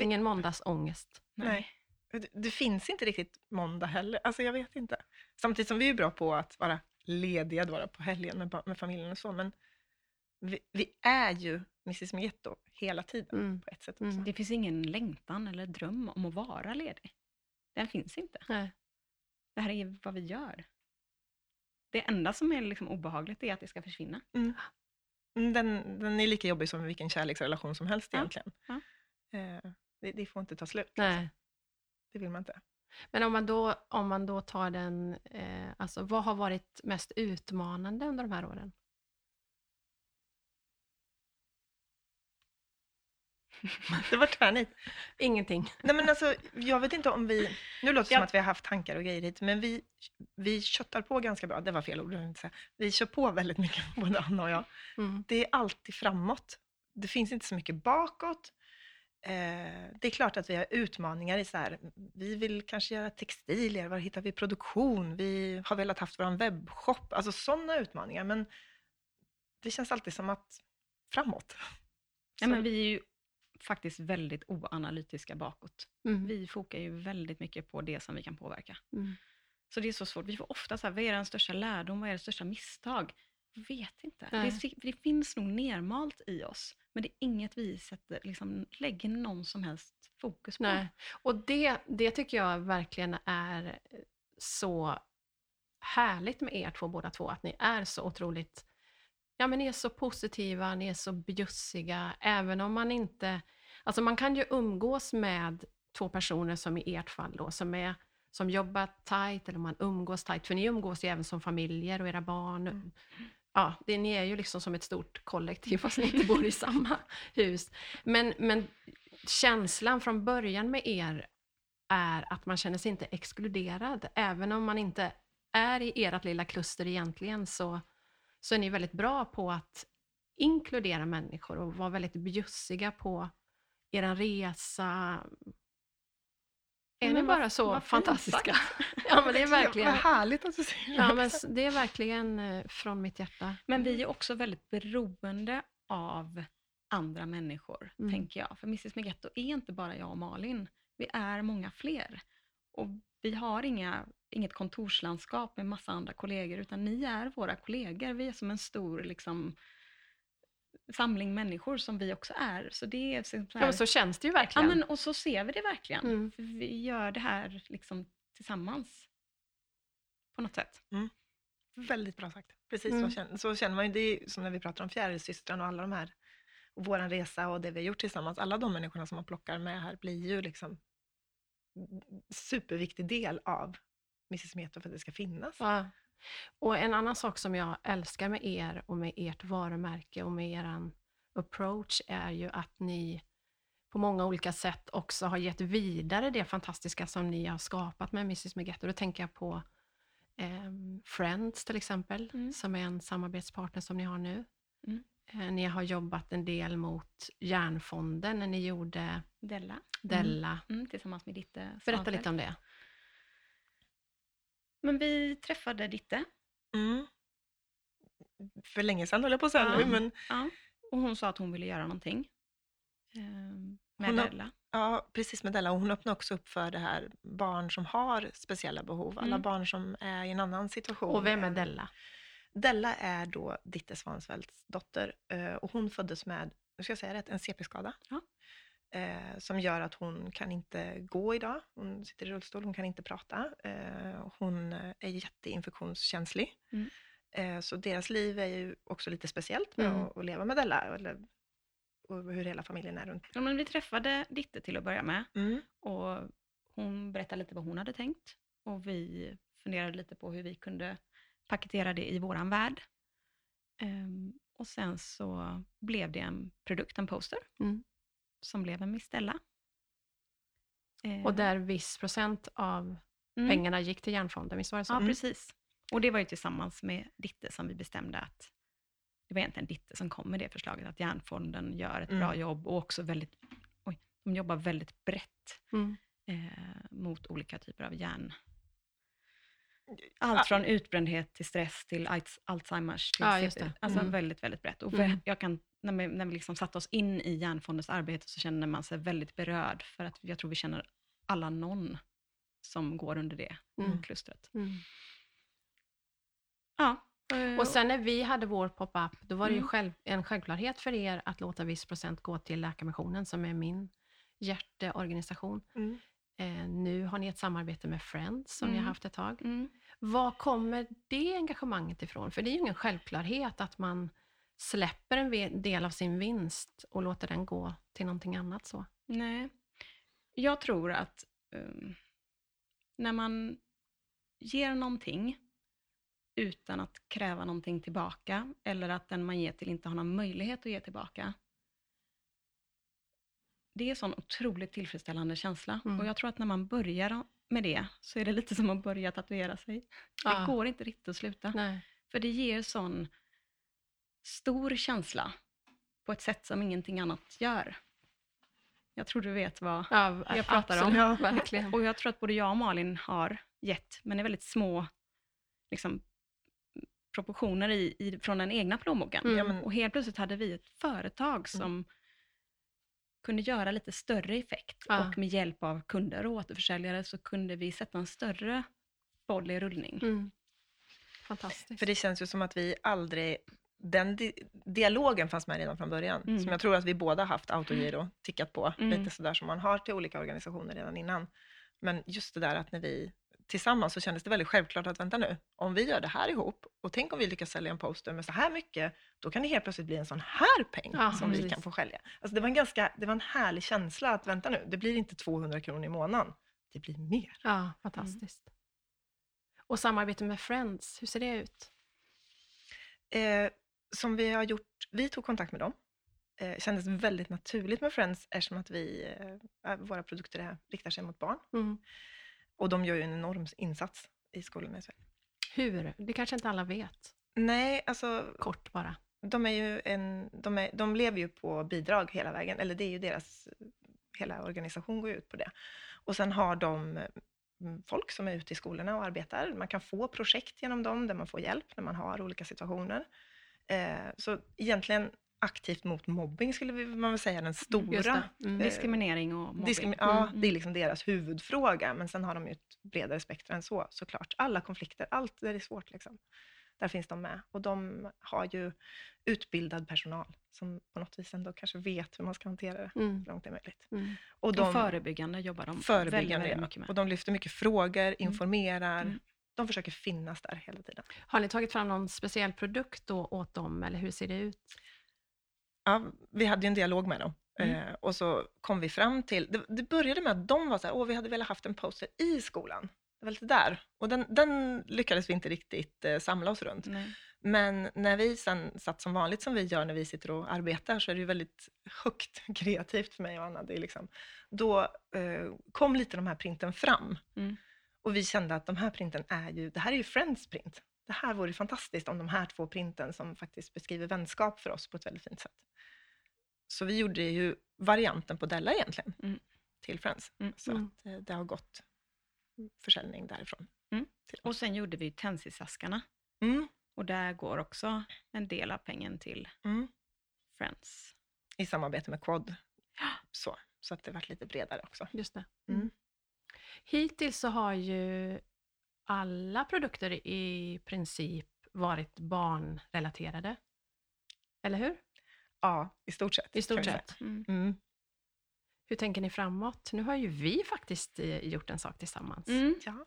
Ingen måndagsångest. nej. Det, det finns inte riktigt måndag heller. Alltså jag vet inte. Samtidigt som vi är bra på att vara lediga, att vara på helgen med, med familjen och så. Men vi, vi är ju Mrs Migetto hela tiden Mm. på ett sätt också. Mm. Det finns ingen längtan eller dröm om att vara ledig. Den finns inte. Nej. Det här är vad vi gör. Det enda som är liksom obehagligt är att det ska försvinna. Mm, Den, den är lika jobbig som vilken kärleksrelation som helst Ja, egentligen. ja. Eh, det, det får inte ta slut. Nej. Liksom. Det vill man inte. Men om man då, om man då tar den, eh, alltså vad har varit mest utmanande under de här åren? Det var tvärnit. Ingenting. Nej men alltså, jag vet inte om vi... Nu låter det Ja. som att vi har haft tankar och grejer hit, men vi, vi köttar på ganska bra. Det var fel ord, inte säga. Vi kör på väldigt mycket, både Anna och jag. Mm. Det är alltid framåt. Det finns inte så mycket bakåt. Eh, det är klart att vi har utmaningar i så här, vi vill kanske göra textilier, var hittar vi produktion? Vi har velat haft vår webbshop, alltså sådana utmaningar. Men det känns alltid som att framåt. Ja, men vi är ju faktiskt väldigt oanalytiska bakåt. Mm. Vi fokar ju väldigt mycket på det som vi kan påverka. Mm. Så det är så svårt. Vi får ofta så här, vad är den största lärdom? Vad är det största misstag? Vet inte. Det, det finns nog nermalt i oss, men det är inget vi sätter, liksom, lägger någon som helst fokus på. Nej. Och det, det tycker jag verkligen är så härligt med er två båda två, att ni är så otroligt, ja men ni är så positiva, ni är så bjussiga, även om man inte, alltså man kan ju umgås med två personer som i ert fall då, som är som jobbar tajt eller man umgås tajt, för ni umgås ju även som familjer och era barn. Mm. Ja, det, ni är ju liksom som ett stort kollektiv fast ni inte bor i samma hus. Men, men känslan från början med er är att man känner sig inte exkluderad. Även om man inte är i ert lilla kluster egentligen så, så är ni väldigt bra på att inkludera människor och vara väldigt bjussiga på er resa. Är Men ni vad- bara så vad fantastiska? Ja, men det är verkligen, Vad härligt att du säger ja, men det är verkligen eh, från mitt hjärta. Men vi är också väldigt beroende av andra människor, Mm. tänker jag. För Mrs Meghetto är inte bara jag och Malin. Vi är många fler. Och vi har inga, inget kontorslandskap med massa andra kollegor, utan ni är våra kollegor. Vi är som en stor liksom, samling människor som vi också är. Så det är så, Ja, här, men så känns det ju ja, verkligen. men, och så ser vi det verkligen. Mm. För vi gör det här liksom tillsammans. På något sätt. Väldigt bra sagt. Precis Mm. så, känner, så känner man ju. Det är som när vi pratar om fjärilsystrarna och alla de här, och vår resa och det vi har gjort tillsammans. Alla de människorna som man plockar med här blir ju liksom superviktig del av Mrs Meto för att det ska finnas. Ja. Och en annan sak som jag älskar med er och med ert varumärke och med er approach är ju att ni på många olika sätt också har gett vidare det fantastiska som ni har skapat med Mrs Meggetto. Då tänker jag på ehm, Friends till exempel, Mm. som är en samarbetspartner som ni har nu. Mm. Eh, ni har jobbat en del mot Järnfonden när ni gjorde Della, Della. mm, tillsammans med Ditte Berätta Svanfeldt. lite om det. Men vi träffade Ditte Mm. För länge sedan höll jag på att säga Ja. nu, men ja, och hon sa att hon ville göra någonting ehm, med Hon Della. Ja, precis med Della. Och hon öppnar också upp för det här barn som har speciella behov. Alla Mm. barn som är i en annan situation. Och vem är än- Della? Della är då Ditte Svansfeldts dotter eh, och hon föddes med, nu ska jag säga rätt, en CP-skada. Ja. Eh, som gör att hon kan inte gå idag. Hon sitter i rullstol, hon kan inte prata. Eh, hon är jätteinfektionskänslig. Mm. Så deras liv är ju också lite speciellt med Mm. att, att leva med Della. Eller, och hur hela familjen är runt. Ja, men vi träffade Ditte till att börja med Mm. och hon berättade lite vad hon hade tänkt och vi funderade lite på hur vi kunde paketera det i våran värld. Ehm, och sen så blev det en produkt, en poster, Mm. som blev en. Eh, Och där viss procent av mm. pengarna gick till Järnfonden, visst var det så? Ja, Mm. precis. Och det var ju tillsammans med Ditte som vi bestämde att det var egentligen Ditte som kom med det förslaget, att Järnfonden gör ett Mm. bra jobb och också väldigt, oj, de jobbar väldigt brett Mm. eh, mot olika typer av hjärn... Allt Ah. från utbrändhet till stress till Alz- Alzheimers. Till Ja, just det. Alltså Mm. väldigt, väldigt brett. Och Mm. jag kan, när vi, när vi liksom satte oss in i Hjärnfondens arbete så känner man sig väldigt berörd, för att jag tror vi känner alla någon som går under det Mm. klustret. Mm. Ja. eh, Och sen när vi hade vår pop-up, då var det ju Mm. själv, en självklarhet för er att låta viss procent gå till Läkarmissionen, som är min hjärteorganisation. Mm. Eh, nu har ni ett samarbete med Friends, som ni Mm. har haft ett tag. Mm. Var kommer det engagemanget ifrån? För det är ju ingen självklarhet att man släpper en del av sin vinst och låter den gå till någonting annat. så. Nej, jag tror att um, när man ger någonting utan att kräva någonting tillbaka, eller att den man ger till inte har någon möjlighet att ge tillbaka, det är en sån otroligt tillfredsställande känsla. Mm. Och jag tror att när man börjar med det, så är det lite som att börja tatuera sig. Ja. Det går inte riktigt att sluta. Nej. För det ger sån stor känsla på ett sätt som ingenting annat gör. Jag tror du vet vad Ja, jag pratar om. absolut, Verkligen. Och jag tror att både jag och Malin har gett, men i väldigt små liksom, proportioner i, i, från den egna plånboken. Mm. Ja, Och helt plötsligt hade vi ett företag som kunde göra lite större effekt. Ja. Och med hjälp av kunder och återförsäljare så kunde vi sätta en större boll i rullning. Mm. Fantastiskt. För det känns ju som att vi aldrig... Den di dialogen fanns med redan från början, Mm. som jag tror att vi båda haft autogiro tickat på, Mm. lite sådär som man har till olika organisationer redan innan. Men just det där att när vi tillsammans så kändes det väldigt självklart att vänta nu, om vi gör det här ihop och tänk om vi lyckas sälja en poster med så här mycket, då kan det helt plötsligt bli en sån här peng Ja, som vi precis. kan få sälja. Alltså det var en ganska, det var en härlig känsla att vänta nu, det blir inte 200 kronor i månaden, det blir mer. Ja, fantastiskt. Och samarbete med Friends, hur ser det ut? Eh, som vi har gjort, vi tog kontakt med dem. Eh, kändes väldigt naturligt med Friends eftersom att vi, eh, våra produkter är, riktar sig mot barn. Mm. Och de gör ju en enorm insats i skolorna i Sverige. Hur? Det kanske inte alla vet. Nej, alltså Kort bara. de, är ju en, de, är, de lever ju på bidrag hela vägen, eller det är ju deras, hela organisation går ju ut på det. Och sen har de mm, folk som är ute i skolorna och arbetar. Man kan få projekt genom dem där man får hjälp när man har olika situationer. Eh, så egentligen aktivt mot mobbing skulle man väl säga den Just stora. Mm. Eh, Diskriminering och mobbing. Diskrimi- ja, Mm. det är liksom deras huvudfråga, men sen har de ju ett bredare spektra än så såklart. Alla konflikter, allt där det är svårt liksom. Där finns de med. Och de har ju utbildad personal som på något vis ändå kanske vet hur man ska hantera det Mm. så långt det är möjligt. Mm. Och Och de förebyggande jobbar de förebyggande, väldigt mycket med. Och de lyfter mycket frågor, informerar. Mm. De försöker finnas där hela tiden. Har ni tagit fram någon speciell produkt då åt dem, eller hur ser det ut? Ja, vi hade ju en dialog med dem. Mm. Eh, och så kom vi fram till, det, det började med att de var så här, åh vi hade velat haft en poster i skolan. Det var lite där. Och den, den lyckades vi inte riktigt eh, samla oss runt. Nej. Men när vi sen satt som vanligt som vi gör när vi sitter och arbetar så är det ju väldigt högt kreativt för mig och Anna. Det är liksom, då eh, kom lite de här printen fram. Mm. Och vi kände att de här printen är ju, det här är ju Friends print. Det här vore fantastiskt om de här två printen som faktiskt beskriver vänskap för oss på ett väldigt fint sätt. Så vi gjorde ju varianten på Della egentligen Mm. till Friends. Mm. Så Mm. att eh, det har gått försäljning därifrån. Mm. Och sen gjorde vi Tensisaskarna. Mm. Och där går också en del av pengen till Mm. Friends. I samarbete med Quad. Så, så att det varit lite bredare också. Just det. Hittills så har ju alla produkter i princip varit barnrelaterade. Eller hur? Ja, i stort sett. I stort sett. Mm. Mm. Hur tänker ni framåt? Nu har ju vi faktiskt eh, gjort en sak tillsammans. Mm. Ja.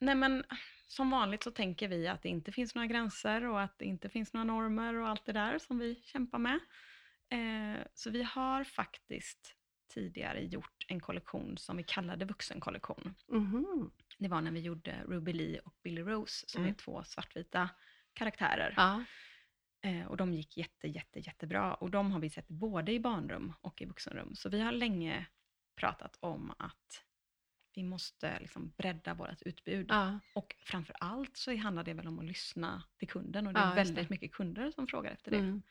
Nej men som vanligt så tänker vi att det inte finns några gränser och att det inte finns några normer och allt det där som vi kämpar med. Eh, så vi har faktiskt tidigare gjort en kollektion som vi kallade vuxenkollektion. Mhm. Det var när vi gjorde Ruby Lee och Billy Rose som Mm. är två svartvita karaktärer. Ja. Eh, och de gick jätte, jätte, jättebra. Och de har vi sett både i barnrum och i vuxenrum. Så vi har länge pratat om att vi måste liksom bredda vårt utbud. ja. Och framför allt så handlar det väl om att lyssna till kunden. Och det är Ja, väldigt det. mycket kunder som frågar efter det. Mm.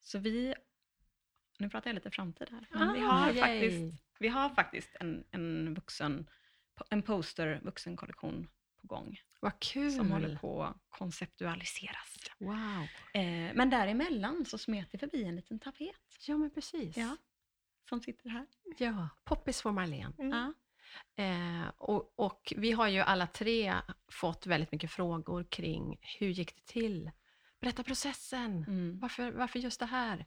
Så vi, nu pratar jag lite framtid här. Ah, Men vi, har yay. faktiskt, vi har faktiskt en, en vuxen, en poster vuxenkollektion på gång. Vad kul! Som håller på att konceptualiseras. Wow. Eh, men däremellan så smet det förbi en liten tapet. Ja, men precis. Ja. Som sitter här. ja. Poppis för Marlene. Mm. Ja. Eh, och, och vi har ju alla tre fått väldigt mycket frågor kring hur gick det till? Berätta processen. Mm. Varför, varför just det här?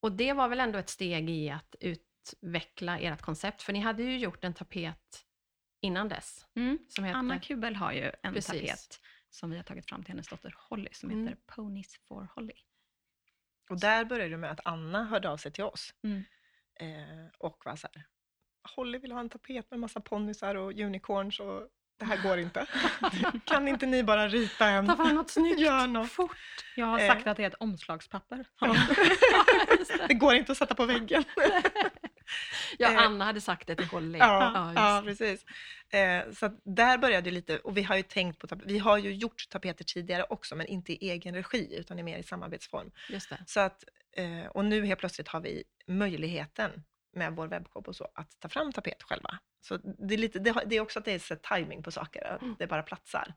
Och det var väl ändå ett steg i att utveckla ert koncept, för ni hade ju gjort en tapet innan dess. Mm. Som heter, Anna Kubel har ju en Precis. tapet som vi har tagit fram till hennes dotter Holly som Mm. heter Ponies for Holly. Och där började det med att Anna hörde av sig till oss. Mm. Eh, och var så här, Holly vill ha en tapet med massa ponnysar och unicorns och det här går inte. kan inte ni bara rita en? Ta fram något snyggt, Gör något. fort. Jag har Eh. sagt att det är ett omslagspapper. Ja. Just det. det går inte att sätta på väggen. Ja, Eh. Anna hade sagt det till Holly. Ja, ja det. precis. Eh, så där började det lite, och vi har ju tänkt på, vi har ju gjort tapeter tidigare också, men inte i egen regi, utan i mer i samarbetsform. Just det. Så att, eh, och nu helt plötsligt har vi möjligheten med vår webbshop och så, att ta fram tapet själva. Så det är, lite, det, är också att det är timing på saker, att Mm. det bara platsar.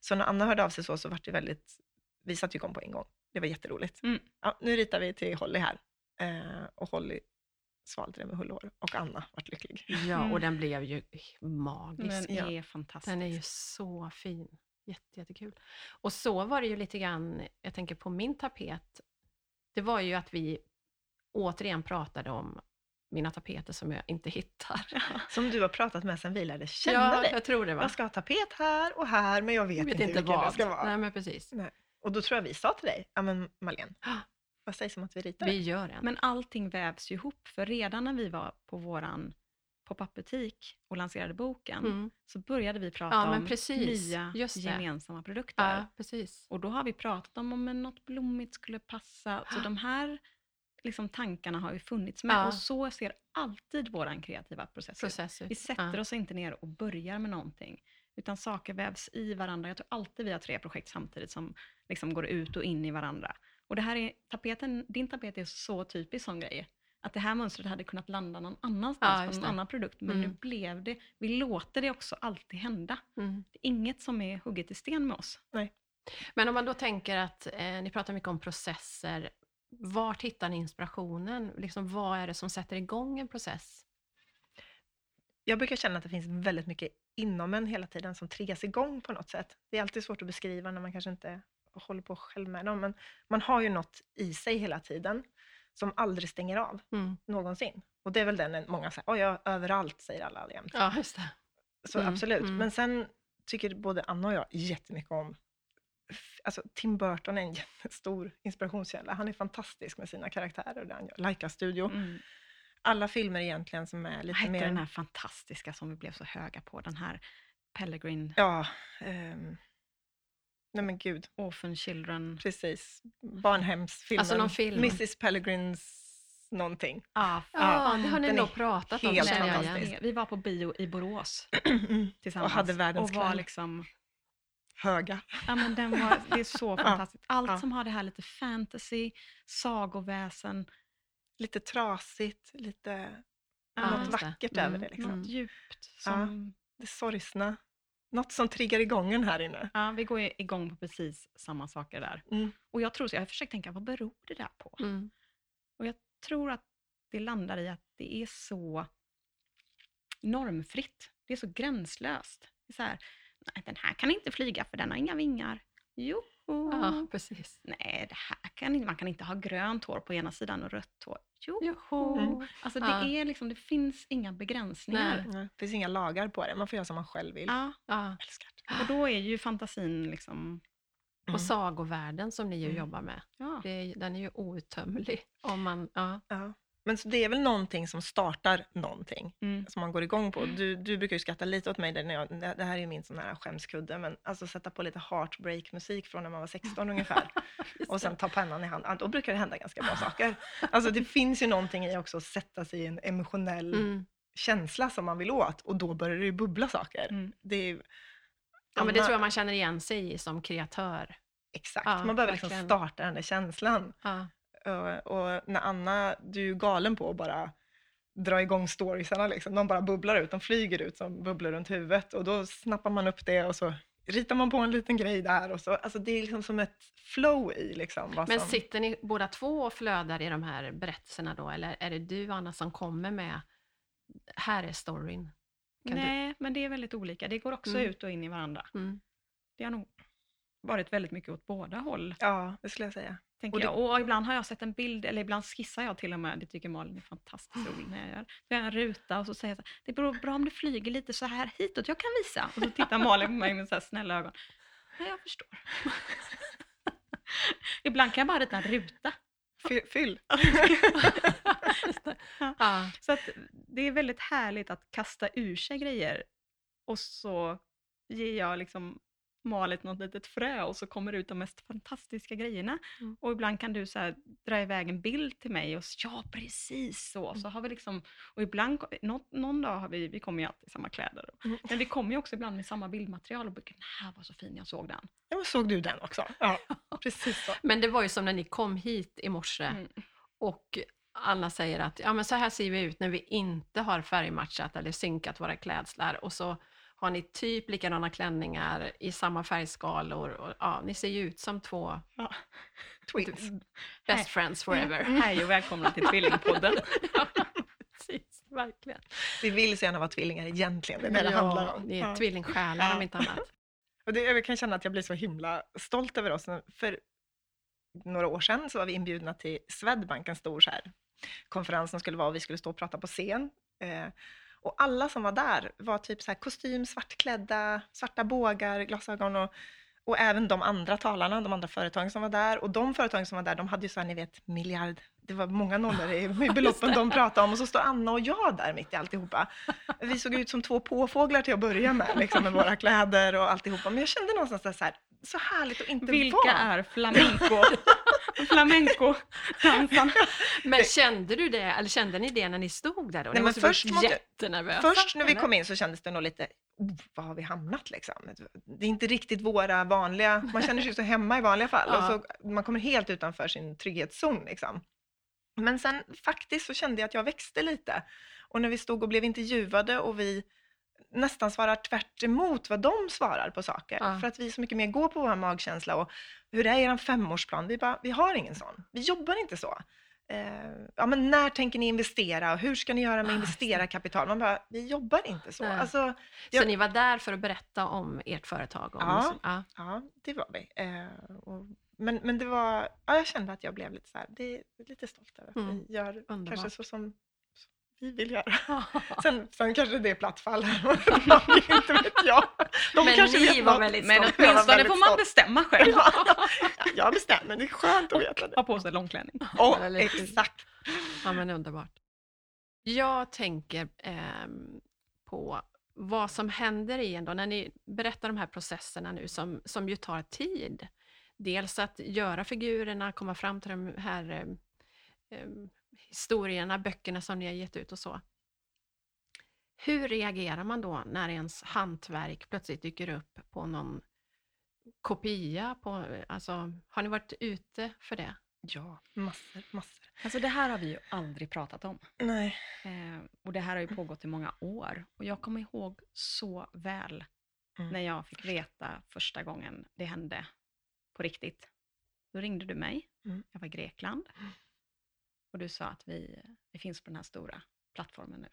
Så när Anna hörde av sig så, så var det väldigt, vi satte igång på en gång. Det var jätteroligt. Mm. Ja, nu ritar vi till Holly här. Eh, och Holly svalde det med hull och Anna vart lycklig. Ja, Mm. och den blev ju magisk. Den Ja. är fantastisk. Den är ju så fin. Jätte, jättekul. Och så var det ju lite grann, jag tänker på min tapet, det var ju att vi återigen pratade om mina tapeter som jag inte hittar. Som du har pratat med sen vi lärde känna ja, dig. jag tror det va? Jag ska ha tapet här och här, men jag vet, Jag vet inte, inte vilken det ska vara. Nej, men precis. Och då tror jag vi sa till dig, ja men Malene, Ah. Vad sägs om att vi ritar? Vi gör en. Men allting vävs ju ihop, för redan när vi var på våran pop-up-butik och lanserade boken, Mm. så började vi prata Ja, om nya gemensamma produkter. Ja, precis. Och då har vi pratat om om något blommigt skulle passa. Så de här liksom, tankarna har ju funnits med. Ja. Och så ser alltid vår kreativa process. Process ut. Vi sätter ja. oss inte ner och börjar med någonting. Utan saker vävs i varandra. Jag tror alltid vi har tre projekt samtidigt som liksom går ut och in i varandra. Och det här är, tapeten, din tapet är så typisk sån grej. Att det här mönstret hade kunnat landa någon annanstans Ja, på någon det. annan produkt. Men nu Mm. blev det, vi låter det också alltid hända. Mm. Det är inget som är hugget i sten med oss. Men om man då tänker att eh, ni pratar mycket om processer, vart hittar ni inspirationen? Liksom, vad är det som sätter igång en process? Jag brukar känna att det finns väldigt mycket inom en hela tiden som triggas igång på något sätt. Det är alltid svårt att beskriva när man kanske inte håller på själv med dem, men man har ju något i sig hela tiden som aldrig stänger av, Mm. någonsin. Och det är väl den en- många säger, oj, ja, överallt säger alla jämt. Ja, just det. Så Mm, absolut. mm. Men sen tycker både Anna och jag jättemycket om Alltså, Tim Burton är en jättestor inspirationskälla. Han är fantastisk med sina karaktärer och det han gör. Laika Studio. Mm. Alla filmer egentligen som är Vad lite hette mer... den här fantastiska som vi blev så höga på? Den här Pellegrin... Ja, ehm, Nej men gud, Orphan Children. precis. Barnhemsfilmen. Alltså någon film. Mrs Pellegrins någonting. Ja, Ja, det har ni nog pratat om. helt. Vi var på bio i Borås Mm. tillsammans. Och hade världens och var kväll. liksom, Höga. ja, men den var, Det är så fantastiskt. Allt ja. som har det här lite fantasy, sagoväsen, Lite trasigt, lite Ja, något vackert Mm. över det. Liksom. något djupt. Som, Det sorgsna. Något som triggar igång en här inne. ja. vi går igång på precis samma saker där. Mm. Och jag tror så, jag har försökt tänka, vad beror det där på? Mm. Och jag tror att det landar i att det är så normfritt. Det är så gränslöst. Det är så här, nej den här kan inte flyga för den har inga vingar. Jo. Ja, precis. Nej, det här kan inte, man kan inte ha grönt hår på ena sidan och rött hår. Jo. Joho. Mm. Alltså det, Ja. är liksom, det finns inga begränsningar. Nej. Det finns inga lagar på det. Man får göra som man själv vill. Ja, Ja. Älskar det. och då är ju fantasin liksom... Och Mm. sagovärlden som ni ju Mm. jobbar med, Ja. det är, den är ju outtömlig. Om man, ja. Men så det är väl någonting som startar någonting Mm. som man går igång på. Du, du brukar ju skratta lite åt mig där när jag, det här är ju min sån här skämskudde, men alltså sätta på lite heartbreak-musik från när man var 16 ungefär och sen ta pennan i hand, ja, då brukar det hända ganska bra saker. Alltså det finns ju någonting i också att sätta sig i en emotionell Mm. känsla som man vill åt och då börjar det ju bubbla saker. Mm. Det är ja, men det tror jag man känner igen sig i som kreatör. Exakt, Ja, man behöver liksom verkligen. starta den där känslan. Ja. Och, och när Anna, du är ju galen på att bara dra igång storiesarna liksom. De bara bubblar ut, de flyger ut som bubblor runt huvudet och då snappar man upp det och så ritar man på en liten grej där och så. Alltså det är liksom som ett flow i liksom. Vad Men som, sitter ni båda två och flödar i de här berättelserna då, eller är det du Anna som kommer med, här är storyn? Kan du- Nej, men det är väldigt olika. Det går också Mm. ut och in i varandra. Mm. Det har nog varit väldigt mycket åt båda håll. Ja, det skulle jag säga. Tänker Och det- jag. och ibland har jag sett en bild, eller ibland skissar jag till och med, det tycker Malin är fantastiskt roligt när jag gör. Så jag har en ruta och så säger jag så här, det beror bra om det flyger lite så här hitåt, jag kan visa. Och så tittar Malin på mig med så här snälla ögon. Nej, jag förstår. ibland kan jag bara rita en ruta. Fy- Fyll. Ja. Så att det är väldigt härligt att kasta ur sig grejer och så ger jag liksom Malit något litet frö och så kommer det ut de mest fantastiska grejerna. Mm. Och ibland kan du så här, dra iväg en bild till mig och ja precis så. Mm. så har vi liksom, och ibland, någon, någon dag har vi, vi kommer ju alltid i samma kläder. Mm. Men vi kommer ju också ibland med samma bildmaterial och brukar, den här var så fin, jag såg den. Ja, såg du den också? Ja, precis så. Men det var ju som när ni kom hit i morse Mm. och Anna säger att ja, men så här ser vi ut när vi inte har färgmatchat eller synkat våra klädslar och så har ni typ likadana klänningar i samma färgskalor. Och, ja, ni ser ju ut som två Twins. best friends forever. Hej och välkomna till Tvillingpodden. ja, precis, verkligen. Vi vill så gärna vara tvillingar egentligen, det är det det handlar om. Ni är Ja. tvillingsjälar om Ja. inte annat. Och det, jag kan känna att jag blir så himla stolt över oss. För några år sedan så var vi inbjudna till Swedbank, en stor så här konferens som skulle vara och vi skulle stå och prata på scen. Eh, och alla som var där var typ så här kostym, svartklädda, svarta bågar, glasögon och, och även de andra talarna, de andra företagen som var där. Och de företagen som var där, de hade ju så här, ni vet, miljard, det var många nollor i i beloppen de pratade om. Och så står Anna och jag där mitt i alltihopa. Vi såg ut som två påfåglar till att börja med, liksom med våra kläder och alltihopa. Men jag kände någonstans så här, så härligt att inte Vilka vara. är flamenco? Flamenco-dansarna. Men kände du det, eller kände ni det när ni stod där då? Nej, men först jättenervösa. Först när vi kom in så kändes det nog lite, oh, vad har vi hamnat liksom? Det är inte riktigt våra vanliga, man känner sig så hemma i vanliga fall. Ja. Och så, man kommer helt utanför sin trygghetszon liksom. Men sen faktiskt så kände jag att jag växte lite. Och när vi stod och blev intervjuade och vi nästan svarar tvärt emot vad de svarar på saker. Ja. För att vi så mycket mer går på vår magkänsla och hur är er femårsplan? Vi bara, vi har ingen sån. Vi jobbar inte så. Eh, ja, men när tänker ni investera och hur ska ni göra med Ah, investerarkapital? Man bara, vi jobbar inte så. Alltså, Så jag- ni var där för att berätta om ert företag? Om Ja. ja. ja, det var vi. Eh, och, men, men det var, ja, jag kände att jag blev lite så här, det är lite stolt över att Mm, vi gör underbart. kanske så som vi vill göra. Sen, sen kanske det är platt fall, inte vet jag. De Men kanske ni vet var något. väldigt Men åtminstone får man bestämma själv. Ja, jag bestämmer, det är skönt att veta det. Ha på sig långklänning. Lite- exakt. Ja, men underbart. Jag tänker ehm, på vad som händer i en då, när ni berättar de här processerna nu som, som ju tar tid. Dels att göra figurerna, komma fram till de här eh, eh, historierna, böckerna som ni har gett ut och så. Hur reagerar man då när ens hantverk plötsligt dyker upp på någon kopia? På, alltså, har ni varit ute för det? Ja, massor, massor. Alltså det här har vi ju aldrig pratat om. Nej. Eh, och det här har ju pågått i många år. Och jag kommer ihåg så väl Mm. när jag fick veta första gången det hände på riktigt. Då ringde du mig. Mm. Jag var i Grekland. Och du sa att vi, vi finns på den här stora plattformen nu.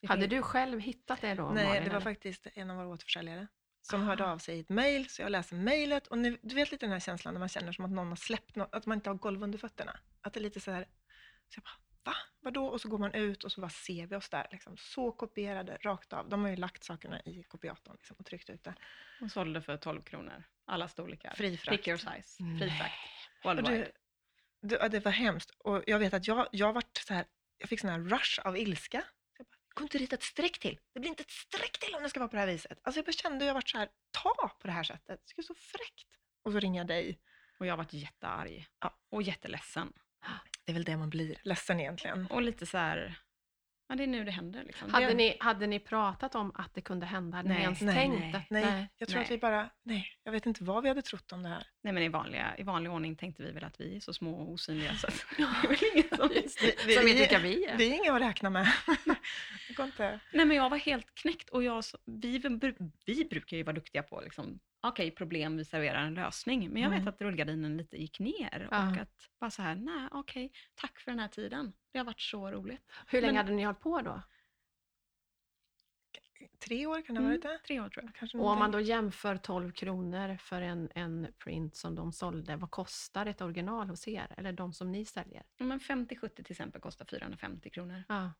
Vi Hade du själv hittat det då? Nej, Malin, det var eller? faktiskt en av våra återförsäljare som Ah. hörde av sig i ett mejl, så jag läser mejlet och nu, du vet lite den här känslan när man känner som att någon har släppt något, att man inte har golv under fötterna. Att det är lite så här, så jag bara, va? Vadå? Och så går man ut och så bara ser vi oss där, liksom, så kopierade, rakt av. De har ju lagt sakerna i kopiatorn liksom, och tryckt ut det. Och sålde för 12 kronor. Alla storlekar. Fri frakt. Pick your size. Fri frakt. Och Worldwide. Det, det, var hemskt. Och jag vet att jag, jag vart så här, jag fick sån här rush av ilska. Jag bara, kunde inte rita ett streck till. Det blir inte ett streck till om det ska vara på det här viset. Alltså jag bara kände jag vart så här, ta på det här sättet. Det är så fräckt. Och så ringer jag dig. Och jag varit jättearg. Ja. Och jätteledsen. Det är väl det man blir, ledsen egentligen. Och lite så här, ja det är nu det händer. Liksom. Hade, det, ni, hade ni pratat om att det kunde hända? Hade ni Nej, ens nej, tänkt nej, att... Nej, jag tror att nej. vi bara, nej, jag vet inte vad vi hade trott om det här. Nej men i, vanliga, i vanlig ordning tänkte vi väl att vi är så små och osynliga så att det är väl ingen som... Vi. Som vet vilka vi är. Vi är inga att räkna med. det går inte. Nej men jag var helt knäckt och jag, så- vi, vi brukar ju vara duktiga på liksom, okej problem, vi serverar en lösning. Men jag vet Mm. att rullgardinen lite gick ner och Ja. att bara så här, nej okej, tack för den här tiden. Det har varit så roligt. Hur länge Men- hade ni hållit på då? Tre år kan det ha varit det? Tre år tror jag. Kanske Och om man då jämför 12 kronor för en, en print som de sålde, vad kostar ett original hos er? Eller de som ni säljer? Ja, Men 50-70 till exempel kostar 450 kronor. Ja.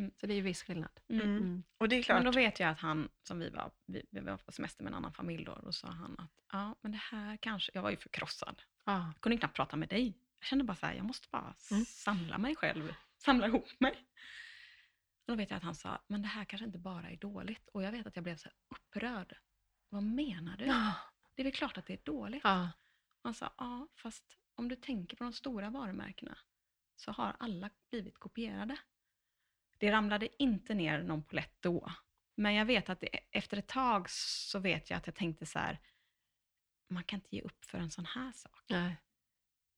Mm. Så det är ju viss skillnad. Mm. Mm. Mm. Och det är klart. Men då vet jag att han, som vi var, vi, vi var på semester med en annan familj då, då sa han att ja, men det här kanske, jag var ju förkrossad. Ja. Jag kunde knappt prata med dig. Jag kände bara så här, jag måste bara Mm. samla mig själv, samla ihop mig. Och då vet jag att han sa, men det här kanske inte bara är dåligt. Och jag vet att jag blev så här upprörd. Vad menar du? Det är väl klart att det är dåligt. Ja. Och han sa, ja, fast om du tänker på de stora varumärkena så har alla blivit kopierade. Det ramlade inte ner någon polett då. Men jag vet att det, efter ett tag så vet jag att jag tänkte så här, man kan inte ge upp för en sån här sak.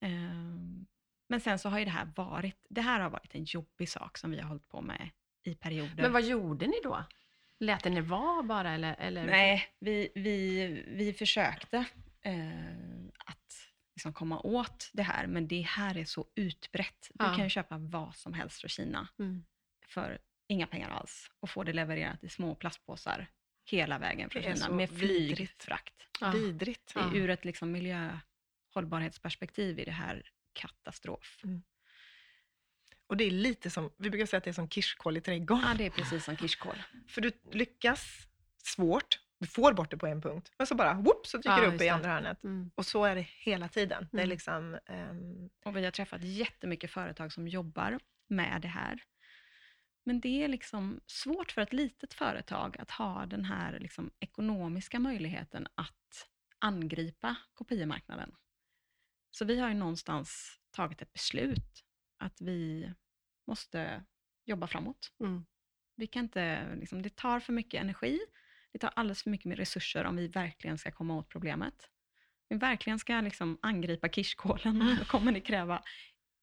Ehm, Men sen så har ju det här varit, det här har varit en jobbig sak som vi har hållit på med i perioder. Men vad gjorde ni då? Lät ni vara bara eller? eller? Nej, vi, vi, vi försökte eh, att liksom komma åt det här, men det här är så utbrett. Du Ja. kan ju köpa vad som helst från Kina Mm. För inga pengar alls och få det levererat i små plastpåsar hela vägen från Det är Kina med flygfrakt. Ja. Vidrigt. Ja. Ur ett liksom miljöhållbarhetsperspektiv är det här katastrof. Och det är lite som, vi brukar säga att det är som kirskål i trädgården. Ja, det är precis som kirskål. För du lyckas svårt, du får bort det på en punkt, men så bara whoop, så dyker Ja, det upp i det. andra hörnet. Mm. Och så är det hela tiden. Det är Mm. liksom, ehm, Och vi har träffat jättemycket företag som jobbar med det här. Men det är liksom svårt för ett litet företag att ha den här liksom ekonomiska möjligheten att angripa kopiemarknaden. Så vi har ju någonstans tagit ett beslut att vi måste jobba framåt. Mm. Vi kan inte, liksom, det tar för mycket energi, det tar alldeles för mycket mer resurser om vi verkligen ska komma åt problemet. Om vi verkligen ska liksom angripa kirskålen, då kommer det kräva,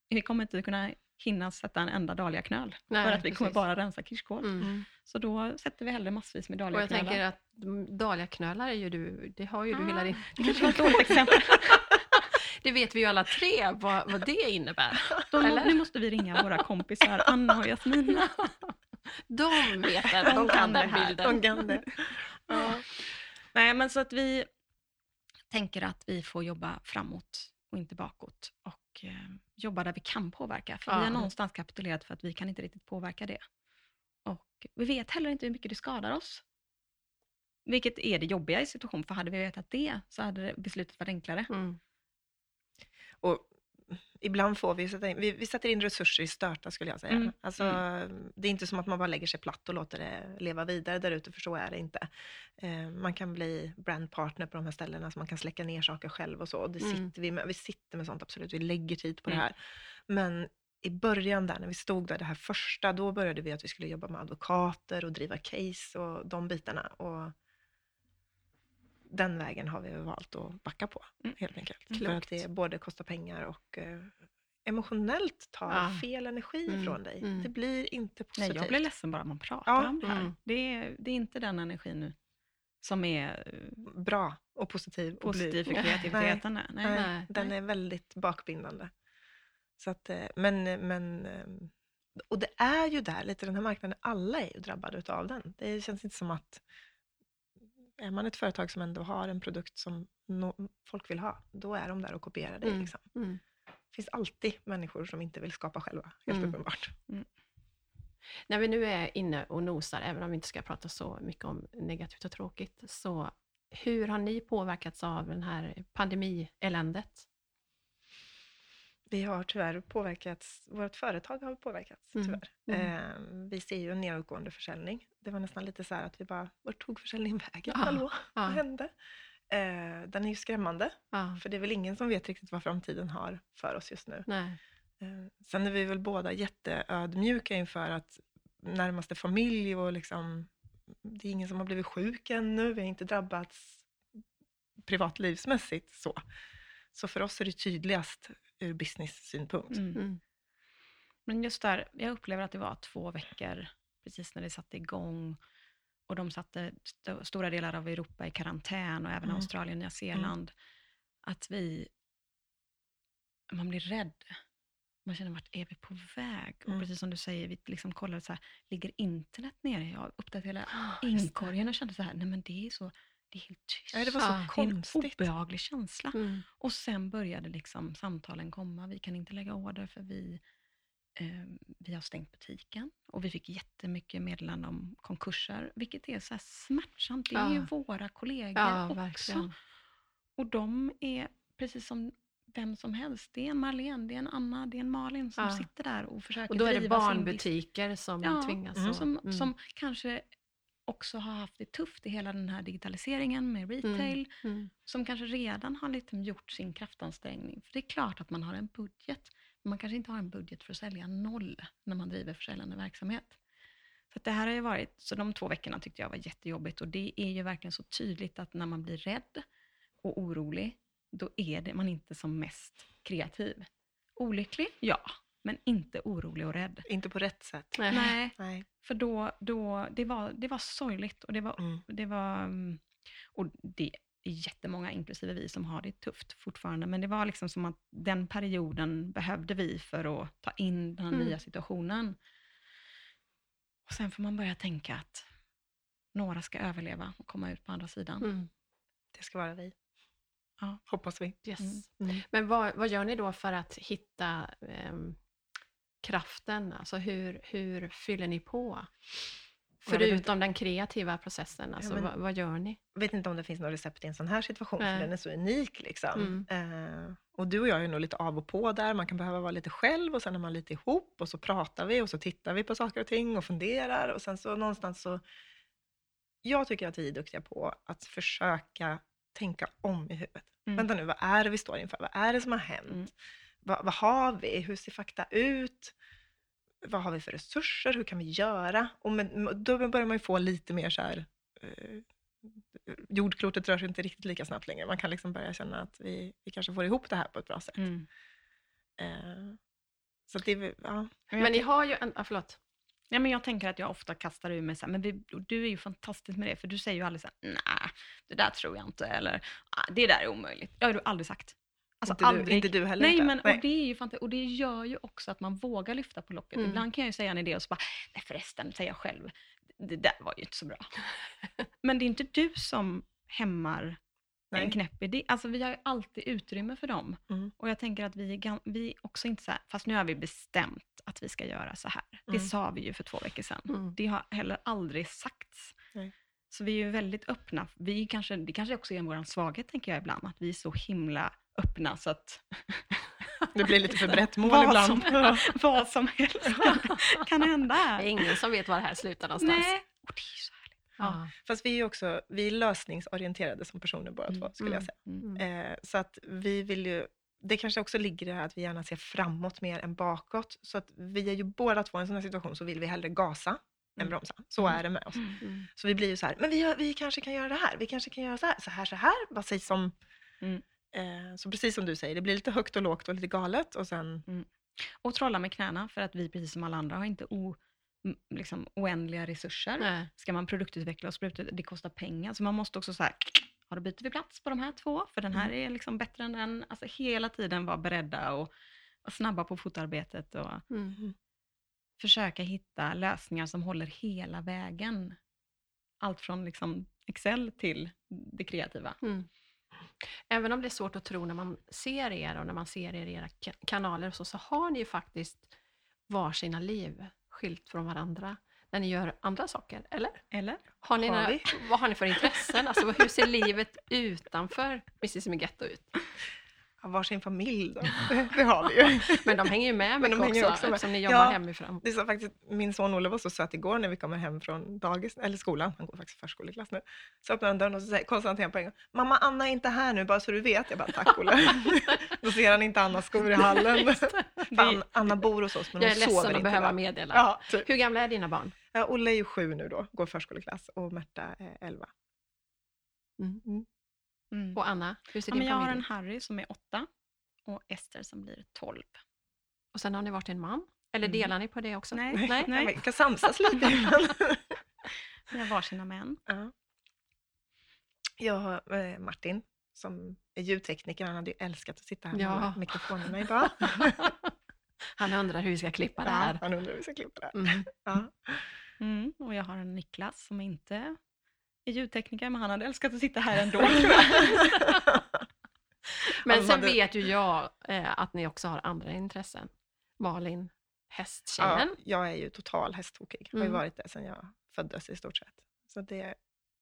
vi kommer inte kunna hinna sätta en enda dahliaknöl, Nej, för att vi kommer precis. bara rensa kirskål. Mm. Så då sätter vi hellre massvis med Och jag dahliaknölar. tänker att mm, dahliaknölar är ju du, det har ju du Ah, hela din... Det kanske var ett dåligt exempel. Det vet vi ju alla tre vad, vad det innebär. Eller? nu måste vi ringa våra kompisar Anna och Jasmina. De vet det, de kan den här. bilden. De kan det. Ja. Nej, men så att vi tänker att vi får jobba framåt och inte bakåt och eh, jobba där vi kan påverka. För vi Ja. har någonstans kapitulerat för att vi kan inte riktigt påverka det. Och vi vet heller inte hur mycket det skadar oss. Vilket är det jobbiga i situationen, för hade vi vetat det så hade beslutet varit enklare. Mm. Och ibland får vi sätta in, vi, vi sätter in resurser i störta skulle jag säga. Mm. Alltså, Det är inte som att man bara lägger sig platt och låter det leva vidare där ute, för så är det inte. Eh, man kan bli brandpartner på de här ställena, så man kan släcka ner saker själv och så. Det Mm. sitter vi, med. vi sitter med sånt, absolut. Vi lägger tid på Mm. det här. Men i början där, när vi stod där, det här första, då började vi att vi skulle jobba med advokater och driva case och de bitarna. Och den vägen har vi valt att backa på, Mm. helt enkelt. För Klokt. att det både kostar pengar och eh, emotionellt tar Ja. fel energi Mm, från dig. mm. Det blir inte Nej, positivt. jag blir ledsen bara man pratar Ja. om det här. Mm. Det, är, det är inte den energin nu som är eh, Bra och positiv. och positiv för kreativiteten. Nej. Nej. Nej, Nej, den nej. är väldigt bakbindande. Så att, eh, men, men, och det är ju där lite, den här marknaden, alla är ju drabbade utav den. Det känns inte som att, är man ett företag som ändå har en produkt som no, folk vill ha, då är de där och kopierar dig. Mm. Liksom. Mm. Det finns alltid människor som inte vill skapa själva, helt Mm. uppenbart. När vi nu är inne och nosar, även om vi inte ska prata så mycket om negativt och tråkigt, så hur har ni påverkats av den här pandemieländet? Vi har tyvärr påverkats, vårt företag har påverkats Mm. tyvärr. Mm. Eh, vi ser ju en nedåtgående försäljning. Det var nästan lite så här att vi bara, vart tog försäljningen vägen? Ja, Hallå, vad Ja, hände? Eh, den är ju skrämmande, ja, för det är väl ingen som vet riktigt vad framtiden har för oss just nu. Eh, sen är vi väl båda jätteödmjuka inför att närmaste familj och liksom, det är ingen som har blivit sjuk ännu, vi har inte drabbats privatlivsmässigt så. Så för oss är det tydligast ur business-synpunkt. Mm. Mm. Men just där, jag upplever att det var två veckor precis när det satte igång och de satte st- stora delar av Europa i karantän och även Mm. Australien och Nya Zeeland. Att vi, man blir rädd. Man känner, vart är vi på väg? Och Mm. precis som du säger, vi liksom kollade så här, ligger internet nere? Jag uppdaterade det. inkorgen och kände så här, nej men det är så, det är helt tyst. Nej, det var Ja, så det är en konstigt. obehaglig känsla. Mm. Och sen började liksom samtalen komma. Vi kan inte lägga order för vi, eh, vi har stängt butiken. Och vi fick jättemycket meddelanden om konkurser, vilket är så här smärtsamt. Det är Ja. ju våra kollegor Ja, också. verkligen. Och de är precis som vem som helst. Det är en Marlene, det är en Anna, det är en Malin som Ja. sitter där och försöker Och då är det driva sin barnbutiker som Ja, tvingas. mm, att- som, mm. som kanske också har haft det tufft i hela den här digitaliseringen med retail Mm. som kanske redan har liksom gjort sin kraftansträngning. För det är klart att man har en budget, men man kanske inte har en budget för att sälja noll när man driver försäljande verksamhet. Så det här har ju varit, så de två veckorna tyckte jag var jättejobbigt och det är ju verkligen så tydligt att när man blir rädd och orolig, då är det man inte som mest kreativ. Olycklig? Ja, men inte orolig och rädd. Inte på rätt sätt. Nej. Nej, Nej. för då, då det, var, det var sorgligt och det var Mm. det var... mm, Och det är jättemånga, inklusive vi, som har det tufft fortfarande. Men det var liksom som att den perioden behövde vi för att ta in den här Mm. nya situationen. Och sen får man börja tänka att några ska överleva och komma ut på andra sidan. Mm. Det ska vara vi. Ja. Hoppas vi. Yes. Mm. Mm. Men vad, vad gör ni då för att hitta ehm, kraften? Alltså hur, hur fyller ni på? Förutom den kreativa processen, alltså, men- vad, vad gör ni? Jag vet inte om det finns något recept i en sån här situation, Nej. för den är så unik. Liksom. Mm. Eh, och du och jag är nog lite av och på där. Man kan behöva vara lite själv och sen är man lite ihop och så pratar vi och så tittar vi på saker och ting och funderar och sen så någonstans så... Jag tycker att vi är duktiga på att försöka tänka om i huvudet. Mm. Vänta nu, vad är det vi står inför? Vad är det som har hänt? Mm. Vad, vad har vi? Hur ser fakta ut? Vad har vi för resurser? Hur kan vi göra? Och med, då börjar man ju få lite mer så här... Eh, jordklotet rör sig inte riktigt lika snabbt längre. Man kan liksom börja känna att vi, vi kanske får ihop det här på ett bra sätt. Mm. Eh, så det, ja. Men ni har ju en... Ah, förlåt. Ja, men jag tänker att jag ofta kastar ur mig så här, men vi, du är ju fantastisk med det, för du säger ju aldrig så här, nej, det där tror jag inte, eller ah, det där är omöjligt. Det har du aldrig sagt. Alltså inte, aldrig. du, inte du heller. Nej, inte. men och det är ju fantastiskt. Och det gör ju också att man vågar lyfta på locket. Mm. Ibland kan jag ju säga en idé och så bara, nej förresten, säger jag själv, det där var ju inte så bra. men det är inte du som hämmar Nej. en knäpp idé. Alltså vi har ju alltid utrymme för dem. Mm. Och jag tänker att vi är, vi också inte så här, fast nu har vi bestämt att vi ska göra så här. Det Mm. sa vi ju för två veckor sedan. Mm. Det har heller aldrig sagts. Nej. Så vi är ju väldigt öppna. Vi kanske, det kanske också är vår svaghet, tänker jag ibland, att vi är så himla öppna så att Det blir lite för brett mål Vad ibland. som-. Vad som helst kan, kan hända. Det är ingen som vet var det här slutar någonstans. Nej. Och det är så härligt. Ja. Fast vi är ju också vi är lösningsorienterade som personer båda två, skulle jag Mm. säga. Mm. Eh, så att vi vill ju, det kanske också ligger i det här att vi gärna ser framåt mer än bakåt. Så att vi är ju båda två i en sån här situation så vill vi hellre gasa än Mm. bromsa. Så Mm. är det med oss. Mm. Så vi blir ju så här, men vi, vi kanske kan göra det här, vi kanske kan göra så här, så här, så här. Vad sägs som... Mm. Eh, så precis som du säger, det blir lite högt och lågt och lite galet och sen... Och trolla med knäna för att vi precis som alla andra har inte o, liksom, oändliga resurser. Nej. Ska man produktutveckla och spruta, det kostar pengar. Så man måste också så här, ja, då byter vi plats på de här två, för den här är liksom bättre än den. Alltså hela tiden vara beredda och, och snabba på fotarbetet och Mm. försöka hitta lösningar som håller hela vägen. Allt från liksom Excel till det kreativa. Mm. Även om det är svårt att tro när man ser er och när man ser er i era ka- kanaler och så, så har ni ju faktiskt varsina liv skilt från varandra när ni gör andra saker, eller? Eller? Har ni Har några, vad har ni för intressen? Alltså, hur ser livet utanför Mrs Migetto ut? Ja, varsin familj då. Det, det har vi ju. Men de hänger ju med Men mycket också, också med. eftersom ni jobbar Ja. hemifrån. Det är så faktiskt, min son Olle var så söt igår när vi kommer hem från dagis, eller skolan, han går faktiskt förskoleklass nu. Så öppnar han dörren och så säger Konstantin på en gång, mamma Anna är inte här nu bara så du vet. Jag bara, tack Olle. Då ser han inte Annas skor i hallen. Fan, Anna bor hos oss men Jag hon är sover ledsen inte att behöva där. meddela. Ja, typ. Hur gamla är dina barn? ja, Olle är ju sju nu då, går förskoleklass och Märta är elva. Mm. Och Anna, hur ser Ja, din men jag har familj en? Harry som är åtta och Ester som blir tolv. Och sen har ni varit en man? Eller Mm. delar ni på det också? Nej. Nej. Ja, Vi kan samsas lite ibland. Vi har varsina män. Ja. Jag har eh, Martin som är ljudtekniker, han hade ju älskat att sitta här med Ja. alla mikrofonerna idag. Han undrar hur vi ska klippa det Ja, här. han undrar hur vi ska klippa det här. Mm. Ja. Mm. Och jag har en Niklas som inte är ljudtekniker, men han hade älskat att sitta här ändå. Men Han sen vet ju jag eh, att ni också har andra intressen. Malin, hästtjejen. Ja, jag är ju total hästtokig, har ju Mm. varit det sedan jag föddes i stort sett. Så det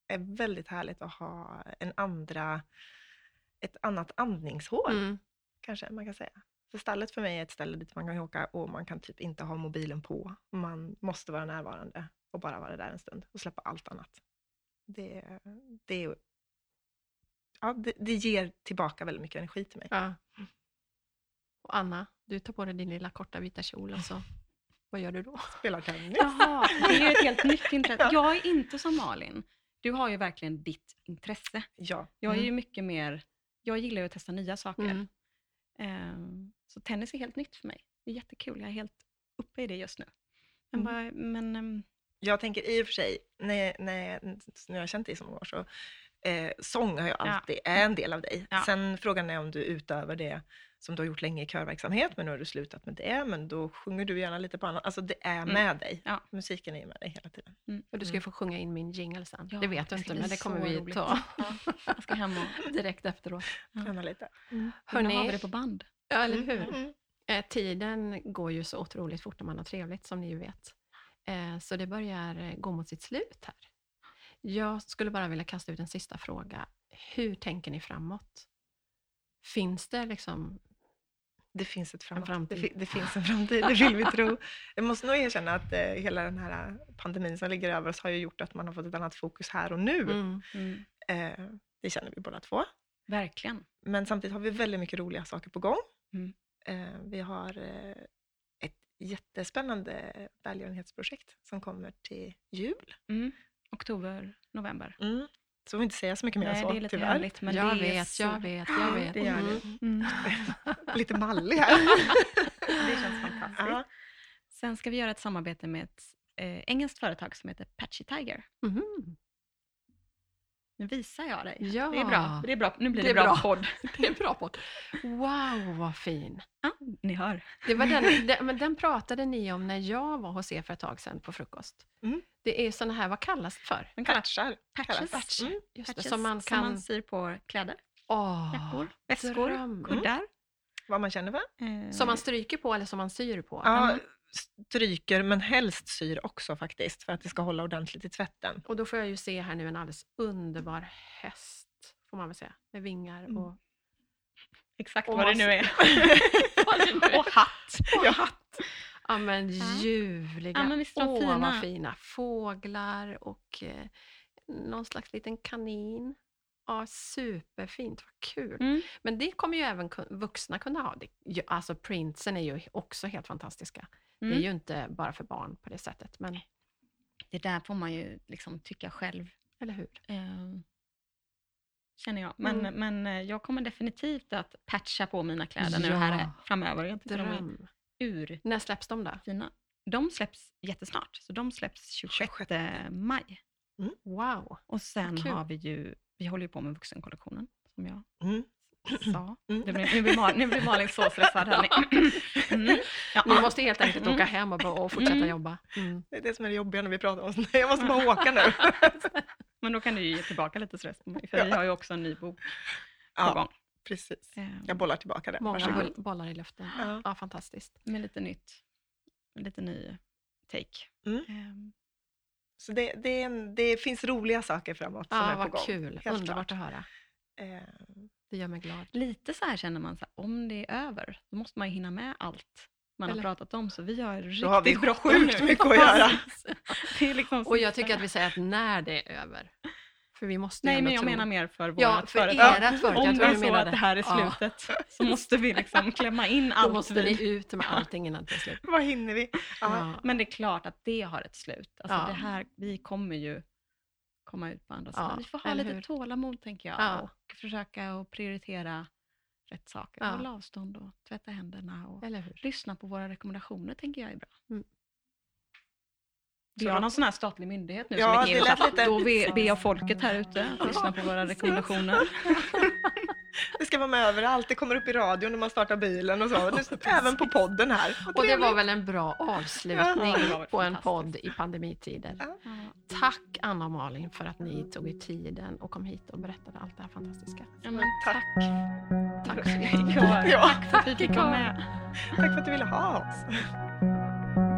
är väldigt härligt att ha en andra, ett annat andningshål, Mm. kanske man kan säga. För stallet för mig är ett ställe dit man kan åka och man kan typ inte ha mobilen på. Man måste vara närvarande och bara vara där en stund och släppa allt annat. Det, det, är- ja, det, det ger tillbaka väldigt mycket energi till mig. Ja. Och Anna, du tar på dig din lilla korta vita kjol och så, vad gör du då? Spelar tennis. Jaha, det är ju ett helt nytt intresse. Ja. Jag är inte som Malin. Du har ju verkligen ditt intresse. Ja. Jag är ju Mm. mycket mer, jag gillar ju att testa nya saker. Mm. Ehm, så tennis är helt nytt för mig. Det är jättekul, jag är helt uppe i det just nu. Men, Mm. vad, men ehm, Jag tänker i och för sig, när, när, när jag har känt dig så många år, så eh, sång har jag Ja. alltid, är en del av dig. Ja. Sen frågan är om du utöver det som du har gjort länge i körverksamhet, men nu har du slutat med det, men då sjunger du gärna lite på annat. Alltså det är Mm. med dig. Ja. Musiken är med dig hela tiden. Och du ska ju få sjunga in min jingle sen. Ja, det vet du inte, men det kommer vi roligt. ta jag ska hem och direkt efteråt. Ja. Träna lite. Hörni, Hörni, har vi det på band. ja, eller hur? Mm. Eh, tiden går ju så otroligt fort när man har trevligt, som ni ju vet. Eh, så det börjar eh, gå mot sitt slut här. Jag skulle bara vilja kasta ut en sista fråga. Hur tänker ni framåt? Finns det liksom... Det finns ett framåt. framtid. Det, det finns en framtid, det vill vi tro. Jag måste nog erkänna att eh, hela den här pandemin som ligger över oss har ju gjort att man har fått ett annat fokus här och nu. Mm. Mm. Eh, det känner vi båda två. Verkligen. Men samtidigt har vi väldigt mycket roliga saker på gång. Mm. Eh, vi har eh, jättespännande välgörenhetsprojekt som kommer till jul. Mm. Oktober, november. Mm. Så vi inte säga så mycket mer än Nej, så, det är lite tyvärr. hemligt, men jag vet, så... jag vet, jag vet. Det gör Mm. det. Mm. Lite mallig här. Det känns fantastiskt. Ja. Sen ska vi göra ett samarbete med ett eh, engelskt företag som heter Patchy Tiger. Mhm. Nu visar jag dig. Ja. Det är bra. Det är bra. Nu blir Det det, bra, bra. podd. Det är en bra podd. Wow, vad fin. Ja, ni hör. Det var den, den, men den pratade ni om när jag var hos er för ett tag sedan på frukost. Mm. Det är såna här, vad kallas det för? Kallas Patchar. patches. kallas. Mm. Just det, patches som man kan... som man syr på kläder, Åh, jackor, väskor, dröm. kuddar. Vad man känner för. Eh, Som man stryker på eller som man syr på? Ja, Mm. Stryker men helst syr också faktiskt för att det ska hålla ordentligt i tvätten. Och då får jag ju se här nu en alldeles underbar häst, får man väl säga, med vingar Mm. och Exakt Och vad det nu är. Och hatt. Ja, hatt. Ja men ljuvliga. Ja, men visst Åh fina. vad fina. Fåglar och eh, någon slags liten kanin. Ja, superfint, vad kul. Mm. Men det kommer ju även vuxna kunna ha. Det, alltså printsen är ju också helt fantastiska. Det är Mm. ju inte bara för barn på det sättet, men Det där får man ju liksom tycka själv. eller hur? Eh, känner jag. Men, Mm. men eh, jag kommer definitivt att patcha på mina kläder nu här framöver. Jag tycker de är Dröm. urfina. När släpps de då? De släpps jättesnart, så de släpps 26 maj. Wow. Och sen har vi ju, vi håller ju på med vuxenkollektionen, som jag Mm. Sa. Mm. Det blir, nu, blir Malin, nu blir Malin så stressad hörni. Mm. Ja. Ni måste helt enkelt Mm. åka hem och, och fortsätta Mm. jobba. Mm. Det är det som är det jobbiga när vi pratar om sånt. Jag måste bara åka nu. Men då kan du ju ge tillbaka lite stress på mig, för Ja. vi har ju också en ny bok på Ja, gång. precis. Eh, Jag bollar tillbaka det. Många Varsågod. boll, bollar i luften. Ja. Ja, fantastiskt. Med lite nytt, lite ny take. Mm. Eh, Så det, det, en, det finns roliga saker framåt som Ja, är på vad gång. kul. Helt Underbart klart. att höra. Eh, Det gör mig glad. lite så här känner man, så här, om det är över, då måste man ju hinna med allt man Eller- har pratat om. Så vi har riktigt Då har vi bråttom sjukt nu. mycket att göra. Det är liksom Och jag tycker att vi säger att när det är över. För vi måste Nej, men jag tro- menar mer för vårt Ja, för företag. ert företag. Om det är så att det här är Ja. slutet så måste vi liksom klämma in Då allt. måste vi... ut med allting innan det är slut. vad hinner vi? Ja. Ja. Men det är klart att det har ett slut. Alltså Ja. det här, vi kommer ju komma ut på andra Ja, sidan. Vi får ha lite hur? tålamod tänker jag. Ja. Och försöka att prioritera rätt saker. Ja. Hålla avstånd och tvätta händerna. Och lyssna på våra rekommendationer tänker jag är bra. Mm. Vi har någon sån här statlig myndighet nu Ja, som är lite- Då ber jag folket här ute att lyssna på våra rekommendationer. Det ska vara med överallt. Det kommer upp i radion när man startar bilen och så. Nu, även på podden här. Vad Och det var väl en bra avslutning Ja, det på en podd i pandemitider. Ja. Tack Anna och Malin för att ni tog er tiden och kom hit och berättade allt det här fantastiska. Ja, men Tack. Tack så Tack, mycket. Ja. tack för att vi fick vara med. Tack för att du ville ha oss.